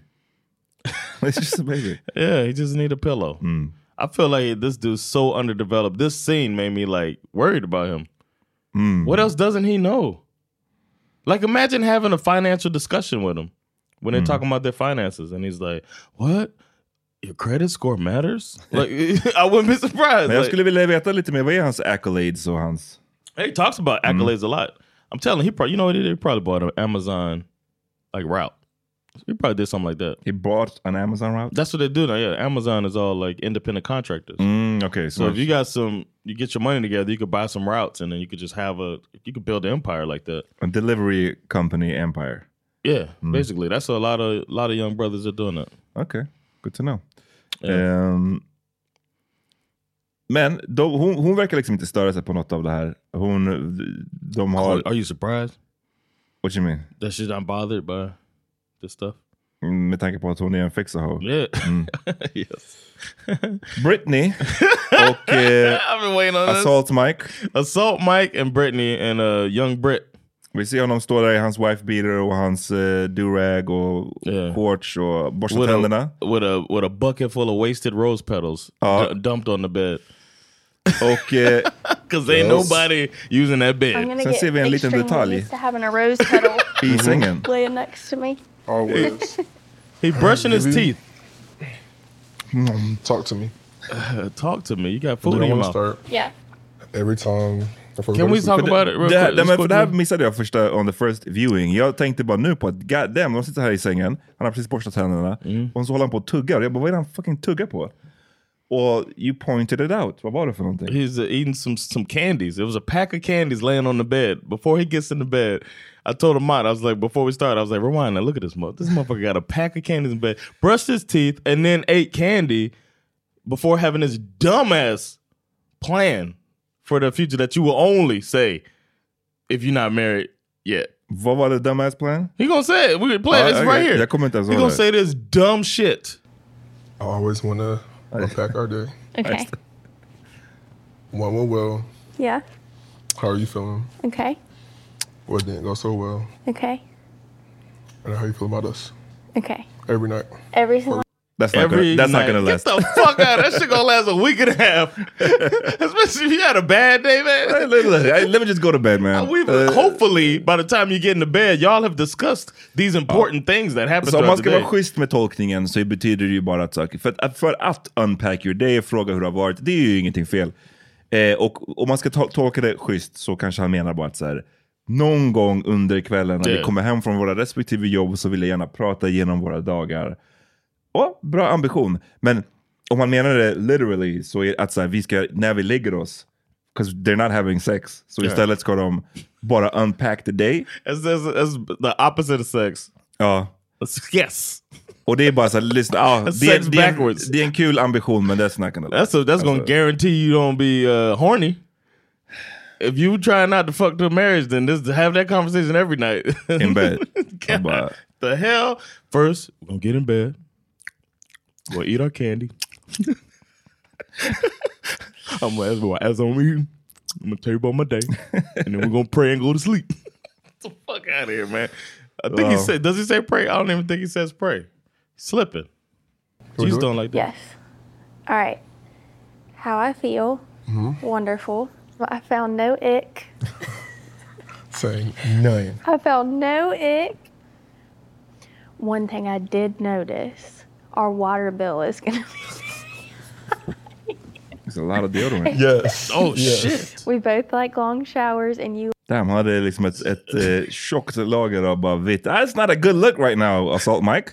<laughs> He's just a baby. <laughs> Yeah, he just need a pillow. I feel like this dude's so underdeveloped. This scene made me like worried about him. Mm. What else doesn't he know? Like, imagine having a financial discussion with him when they're Mm. talking about their finances, and he's like, "What? Your credit score matters? <laughs> Like, <laughs> I wouldn't be surprised. Men jag skulle vilja veta lite mer, vad är hans accolades och hans... He talks about accolades a lot. I'm telling you, he probably, you know what he did? He probably bought an Amazon like route. He probably did something like that. He bought an Amazon route? That's what they do now. Yeah, Amazon is all like independent contractors. Mm, okay, So so, if you got some, you get your money together, you could buy some routes, and then you could just have a, you could build an empire like that. a delivery company empire. Yeah, basically, that's a lot of a lot of young brothers are doing that. Okay, good to know. Yeah. Ehm, men de, hon, hon verkar liksom inte störa sig på något av det här. Hon, de har... Are you surprised? What you mean? That she's not bothered by this stuff. Mm, Med tanke på att hon är en fixaho. Yeah. Mm. <laughs> yes. Britney <laughs> och eh, I've been waiting on this. Assault Mike. Assault Mike and Brittany and uh, young Brit. Vi ser honom stå där i hans wife beater och hans uh, durag och shorts och borsta with tänderna. a, with a with a bucket full of wasted rose petals Ja. du- dumped on the bed. <laughs> Och... eh, <laughs> Because ain't nobody using that bed. I'm gonna Sen get ser vi en liten extremely detalj. used to having a rose petal <laughs> I sängen. laying next to me. Always. He brushing his teeth. Mm, talk to me. talk to me. You got food in your wanna mouth. start Yeah. every time. Can we talk about it real Det, quick? det, men, det här missade jag första on the first viewing. Jag tänkte bara nu på att god damn, de sitter här i sängen, han har precis borstat tänderna Mm. och så håller han på och tuggar. Jag bara, vad är det han fucking tuggar på? Och you pointed it out. Vad var det för någonting? He's uh, eating some some candies. It was a pack of candies laying on the bed. Before he gets in the bed, I told him out. I was like, before we start, I was like, rewind now. Look at this mother. This motherfucker got a pack of candies in bed, brushed his teeth, and then ate candy before having this dumbass plan for the future that you will only say if you're not married yet. Vad var det dumbass plan? He gonna say it. We can play Ja, it. It's okej. right here. Jag kommer inte ens He gonna say this dumb shit. I always want to unpack our day. <laughs> Okay. <laughs> One went well. Yeah. How are you feeling? Okay. What didn't go so well? Okay. And how you feel about us? Okay. Every night. Every single. That's not, Every gonna, that's not night. gonna last. Get the fuck out. That shit gonna last a week and a half. <laughs> Especially if you had a bad day, man. Hey, look, look, hey, let me just go to bed man. We've, Uh, hopefully, by the time you get into bed, y'all have discussed these important things that happen Så om man ska vara schysst med tolkningen så betyder det ju bara att saker, för att, för att unpack your day, fråga hur det har varit, det är ju ingenting fel. Eh, och om man ska to- tolka det schysst så kanske han menar bara att så här, någon gång under kvällen när vi Yeah. kommer hem från våra respektive jobb så vill jag gärna prata igenom våra dagar. Och, bra ambition. Men om man menar det literally så är att så här, vi ska, när vi lägger oss, because they're not having sex, så Yeah. istället ska de bara unpack the day. It's, it's, it's the opposite of sex. Ja. Yes. Och det är bara så här, lyssna, That's det, är, det, är en, backwards. det är en kul ambition men that's not gonna last. That's a, that's gonna Alltså, guarantee you don't be uh, horny. If you try not to fuck to marriage, then this have that conversation every night In bed. <laughs> God, the hell? First, we're gonna get in bed. We'll eat our candy. I'm as, well, as I'm eating, I'm gonna tell you about my day, and then we're gonna pray and go to sleep. Get the fuck out of here, man. I think he Wow. said, does he say pray? I don't even think he says pray. Slipping. we Jesus do don't like that. Yes. All right. How I feel. Mhm. Wonderful. I found no ick. <laughs> Saying none. I found no ick. One thing I did notice our water bill is going to be. It's a lot of deodorant. <laughs> Yes. Oh Yes. shit. We both like long showers, and you. Damn, han hade liksom ett, ett eh, tjockt lager av bara vitt. That's not a good look right now, Assault Mike.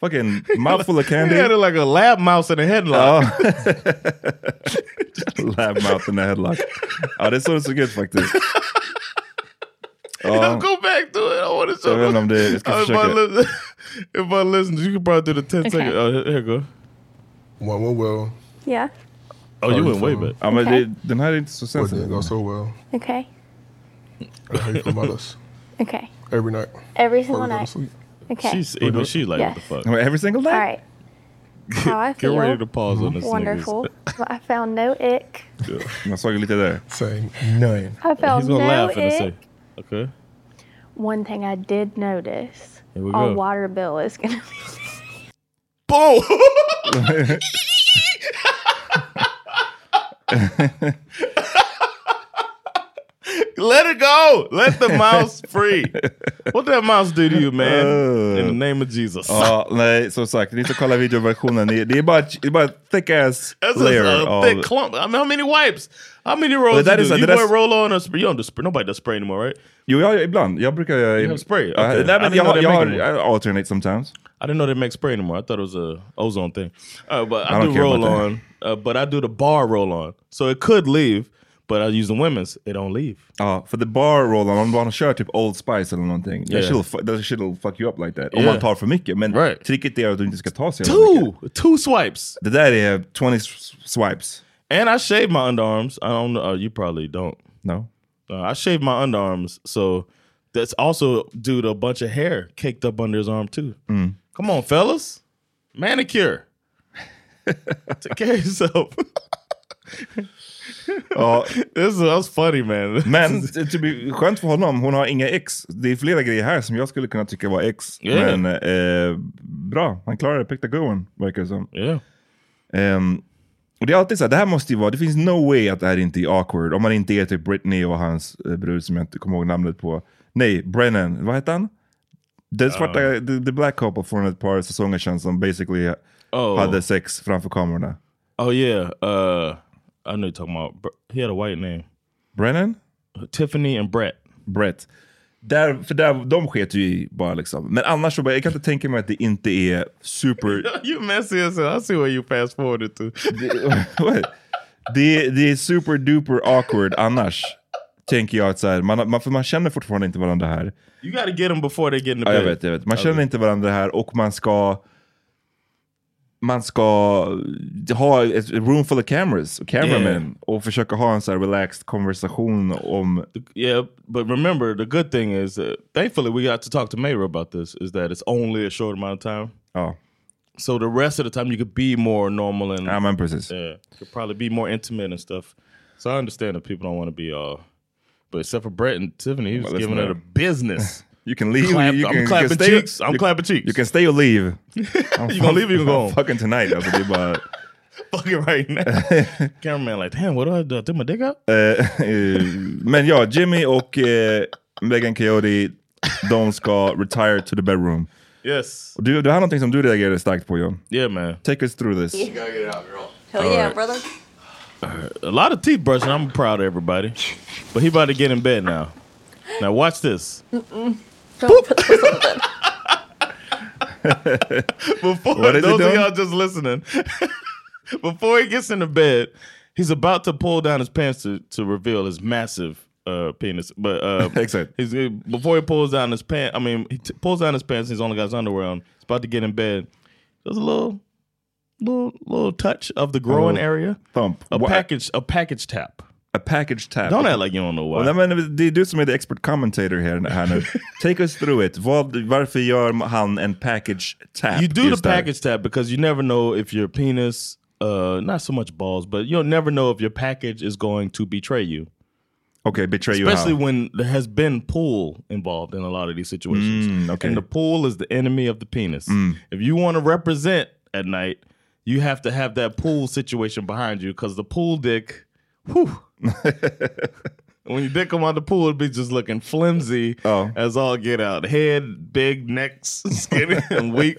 Fucking mouthful of He candy. <laughs> had it like a lab mouse in a headlock. Ja. <laughs> Lab mouth in the headlock. Ja, det är så det såg ut faktiskt. Ja. Go back to it. I want to show Jag vet inte om det- jag ska if, I försöka. Listen, if I listen, you can probably do the 10 Okay. second. Oh, here, here you go. One went well. Yeah. Oh, you went way oh, back. Ja, men Okay. det, den här är inte så What didn't go so well. Okay. And how you feel about us? Okay. Every night. Every single we go to night. sleep. Okay. She's even she like Yes. what the fuck. Every single All day? right. How I feel. <laughs> Get ready to pause on this. Wonderful. <laughs> I found no ick. Man såg lite där. Saying none. I found He's gonna no laugh and ick. say, okay. One thing I did notice Here we our go. water bill is going to be. <laughs> Boom! <laughs> <laughs> Let it go! Let the mouse <laughs> free! What did that mouse do to you man? In the name of Jesus. Ja, nej, som sagt, ni ska kolla videoversionen. Det är bara, det är bara thick ass That's layer a, a thick clump. I mean, how many wipes? How many rolls that you is do? a- You wear roll on or spray? You don't do spray. Nobody does spray anymore, right? Jo, jag, ibland. Jag brukar... You have spray? Ja, Okay. nej, I men jag, know har- they jag, har, I alternate sometimes. I didn't know they make spray anymore. I thought it was a ozone thing. Uh, but I I, do roll on, uh, but I do the bar roll on, so it could leave. But I use the women's, it don't leave. Ja, för the bar roll I'm on, om man kör typ Old Spice eller någonting, that, Yeah. shit'll, fu- that shit'll fuck you up like that. Om Yeah. man tar för mycket. Men tricket är att du inte ska ta så jävla mycket. Two, two swipes. Det där är 20 s- swipes. And I shave my underarms. I don't know. Uh, you probably don't. No. Uh, I shave my underarms, so that's also due to a bunch of hair caked up under his arm too. Mm. Come on, fellas, manicure. <laughs> Take care of yourself. <laughs> Ja. <laughs> This was funny man. Men det det blir skönt för honom, hon har inga ex. Det är flera grejer här som jag skulle kunna tycka var ex. Yeah. Men eh, bra, han klarar det. Pick the good one, verkar det som. Yeah. Ehm, och det är alltid så här, det här måste ju vara, det finns no way att det här inte är awkward. Om man inte är typ Britney och hans eh, brud som jag inte kommer ihåg namnet på. Nej, Brennan, vad heter han? Den svarta, the, the black couple från ett par säsonger sedan som basically Oh. hade sex framför kamerorna. Oh yeah, uh, I know you're talking about. He had a white name. Brennan? Tiffany and Brett. Brett. Där, för där, de sket ju i bara liksom. Men annars så, bara, jag kan inte tänka mig att det inte är super... you messy as. I see where you fast forwarded to. <laughs> What? det, det är super duper awkward annars. Tänker jag att så här, man, man, för man känner fortfarande inte varandra här. You got to get them before they get in the Ja, jag bed. vet, jag vet. Man känner inte varandra här och man ska man ska ha ett room full of cameras och cameramen Yeah. och försöka ha en så här relaxed konversation om Yeah, but remember the good thing is, uh, thankfully, we got to talk to Mayra about this. Is that it's only a short amount of time. Oh, so the rest of the time you could be more normal and Ja, men precis. Yeah, could probably be more intimate and stuff. So I understand that people don't want to be all, but except for Brett and Tiffany, he was Well, giving it a business. <laughs> You can leave. Clap- you I'm can, you clapping can stay, cheeks. I'm you- clapping cheeks. You can stay or leave. <laughs> You gonna leave or you gonna go home? Fucking tonight. Alltså, det är bara... Fucking right now. <laughs> Cameraman like, damn, what do I do? I take my dick out? Eh, men ja, Jimmy och eh, Megan Coyote, de ska retire to the bedroom. Yes. Och du, du har någonting som du reagerade starkt på Jon. Yeah, man. Take us through this. You gotta get it out girl. Hell All yeah, right. brother. A lot of teeth brushing. I'm proud of everybody. But he about to get in bed now. Now watch this. Mm-mm. Don't put this on the bed. Before What is he those of doing? y'all just listening, <laughs> before he gets into bed, he's about to pull down his pants to, to reveal his massive uh, penis. But uh, <laughs> Exactly. he's before he pulls down his pants. I mean, he t- pulls down his pants. He's only got his underwear on. He's about to get in bed. There's a little, little, little touch of the growing area. Thump. A What- package, a package tap. A package tap. Don't act like you don't know why. Nej, men det är du som är the expert commentator här, här nu. <laughs> Take us through it. Vad, varför gör han en package tap? You do the där? package tap because you never know if your penis, uh, not so much balls, but you'll never know if your package is going to betray you. Okay, betray you Especially how? when there has been pool involved in a lot of these situations. Mm, okay. And the pool is the enemy of the penis. Mm. If you want to represent at night, you have to have that pool situation behind you because the pool dick, whew. When you dick come out the pool, it'd be just looking flimsy Oh. as all get out. Head, big, necks, <laughs> skinny, and weak.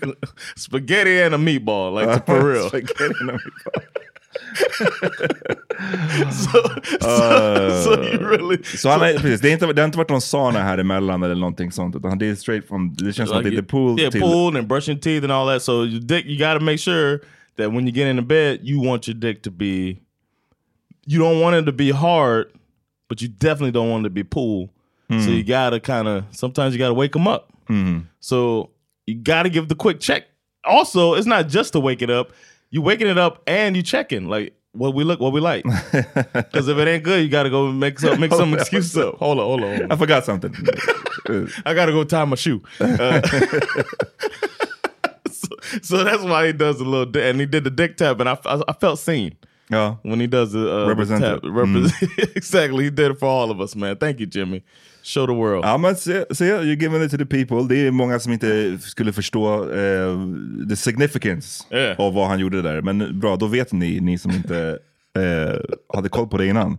Spaghetti and a meatball, like uh, for real. Spaghetti and a meatball. <laughs> so, so uh, you really... Så han är, precis, det, är inte, det har inte varit någon sauna här emellan eller någonting sånt, utan det är straight from, det känns som att det är the pool yeah, till... pool and brushing teeth and all that. So your dick, you got to make sure that when you get in the bed, you want your dick to be. You don't want it to be hard, but you definitely don't want it to be pool. So Mm. you got to kind of. Sometimes you got to wake them up. Mm. So you got to give the quick check. Also, it's not just to wake it up. You waking it up and you checking like what we look, what we like. <laughs> Because if it ain't good, you got to go make some make some <laughs> excuse up. Hold on, hold on. Hold on. I forgot something. <laughs> I gotta go tie my shoe. Uh, so, so that's why he does a little, and he did the dick tap, and I, I, I felt seen. Ja. When he does the uh, Represent the. Repres- <laughs> exactly, he did it for all of us, man. Thank you, Jimmy. Show the world. Ja men se, se, you're giving it to the people. Det är många som inte skulle förstå eh, the significance Yeah. av vad han gjorde där. Men bra, då vet ni, ni som inte <laughs> eh, hade koll på det innan.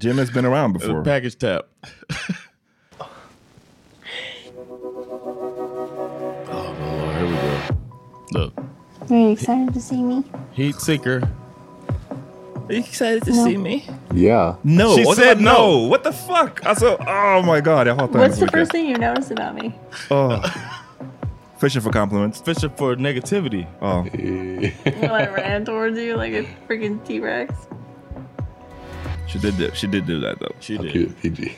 Jim has been around before. package tap. <laughs> Are you excited to see me? heat seeker. Are you excited to No. see me? Yeah. No, She what said the- no. What the fuck? Alltså, oh my god, jag hatar henne What's så the mycket. first thing you notice about me? Oh. Fishing for compliments. Fishing for negativity. Oh. oh. When I ran towards you like a freaking T Rex. She did do, she did do that though. She did. Cute, PG.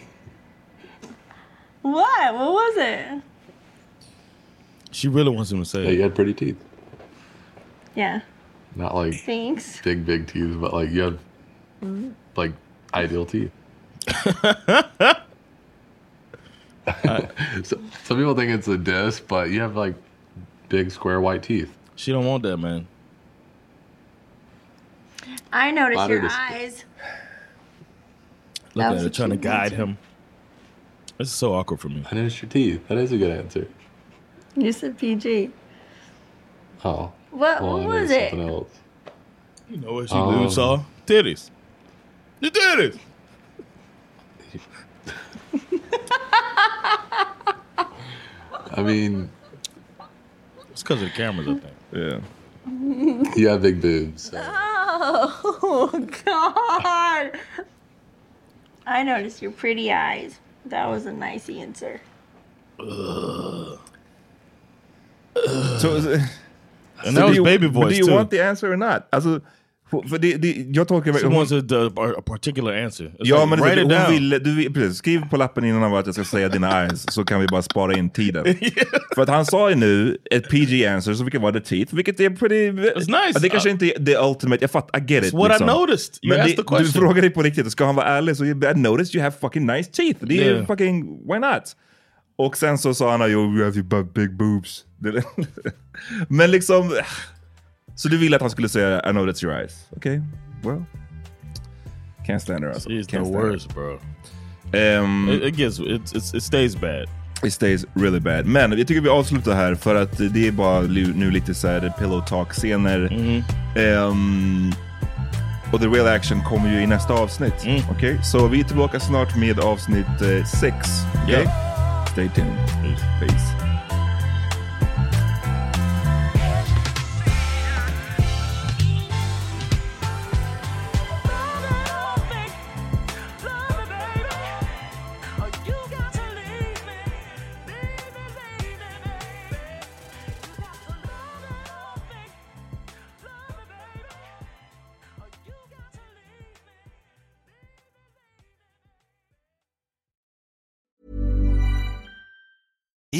What? What was it? She really wants him to say Yeah, it. you had pretty teeth. Yeah. Not like Thanks. big, big teeth, but like you have like ideal teeth. <laughs> so, some people think it's a diss, but you have like big square white teeth. She don't want that, man. I noticed your to eyes. Look That at was her trying to guide answer. him. This is so awkward for me. I noticed your teeth. That is a good answer. You said PG. Oh. What- what was it? Something else. You know what she Um, saw? Titties. The titties. I mean, It's because of the cameras, I think. Yeah. <laughs> you have big boobs. so- Oh God! I noticed your pretty eyes. That was a nice answer. So, And so that do was you, baby voice Do you too. want the answer or not? Alltså, för det, det, jag tolkar She hon- wants a, particular answer. It's Ja like, men write det, it hon down. ville, du, vill- precis, skriv på lappen innan att jag ska säga dina eyes så kan vi bara spara in tiden. <laughs> För att han sa ju nu ett PG answer, så vilket var the teeth, vilket är pretty... It's nice. Det kanske Uh, inte är the ultimate, jag fattar, I get it. It's what I noticed. You men asked det, the question. du frågade på riktigt, ska han vara ärlig så I noticed you have fucking nice teeth. Det är Yeah. fucking, why not? Och sen så sa han, you have your big boobs. <laughs> Men liksom, så du ville att han skulle säga I know that's your eyes. Okay, well. Can't stand her alltså. She's Can't the her. worst, bro. Ehm, It, it gets it, it's, it stays bad. It stays really bad. Men jag tycker vi avslutar här för att det är bara nu lite så här pillow talk-scener. Ehm, och the real action kommer ju i nästa avsnitt. Okej, så vi är tillbaka snart med avsnitt 6. Ja. Stay tuned. Peace.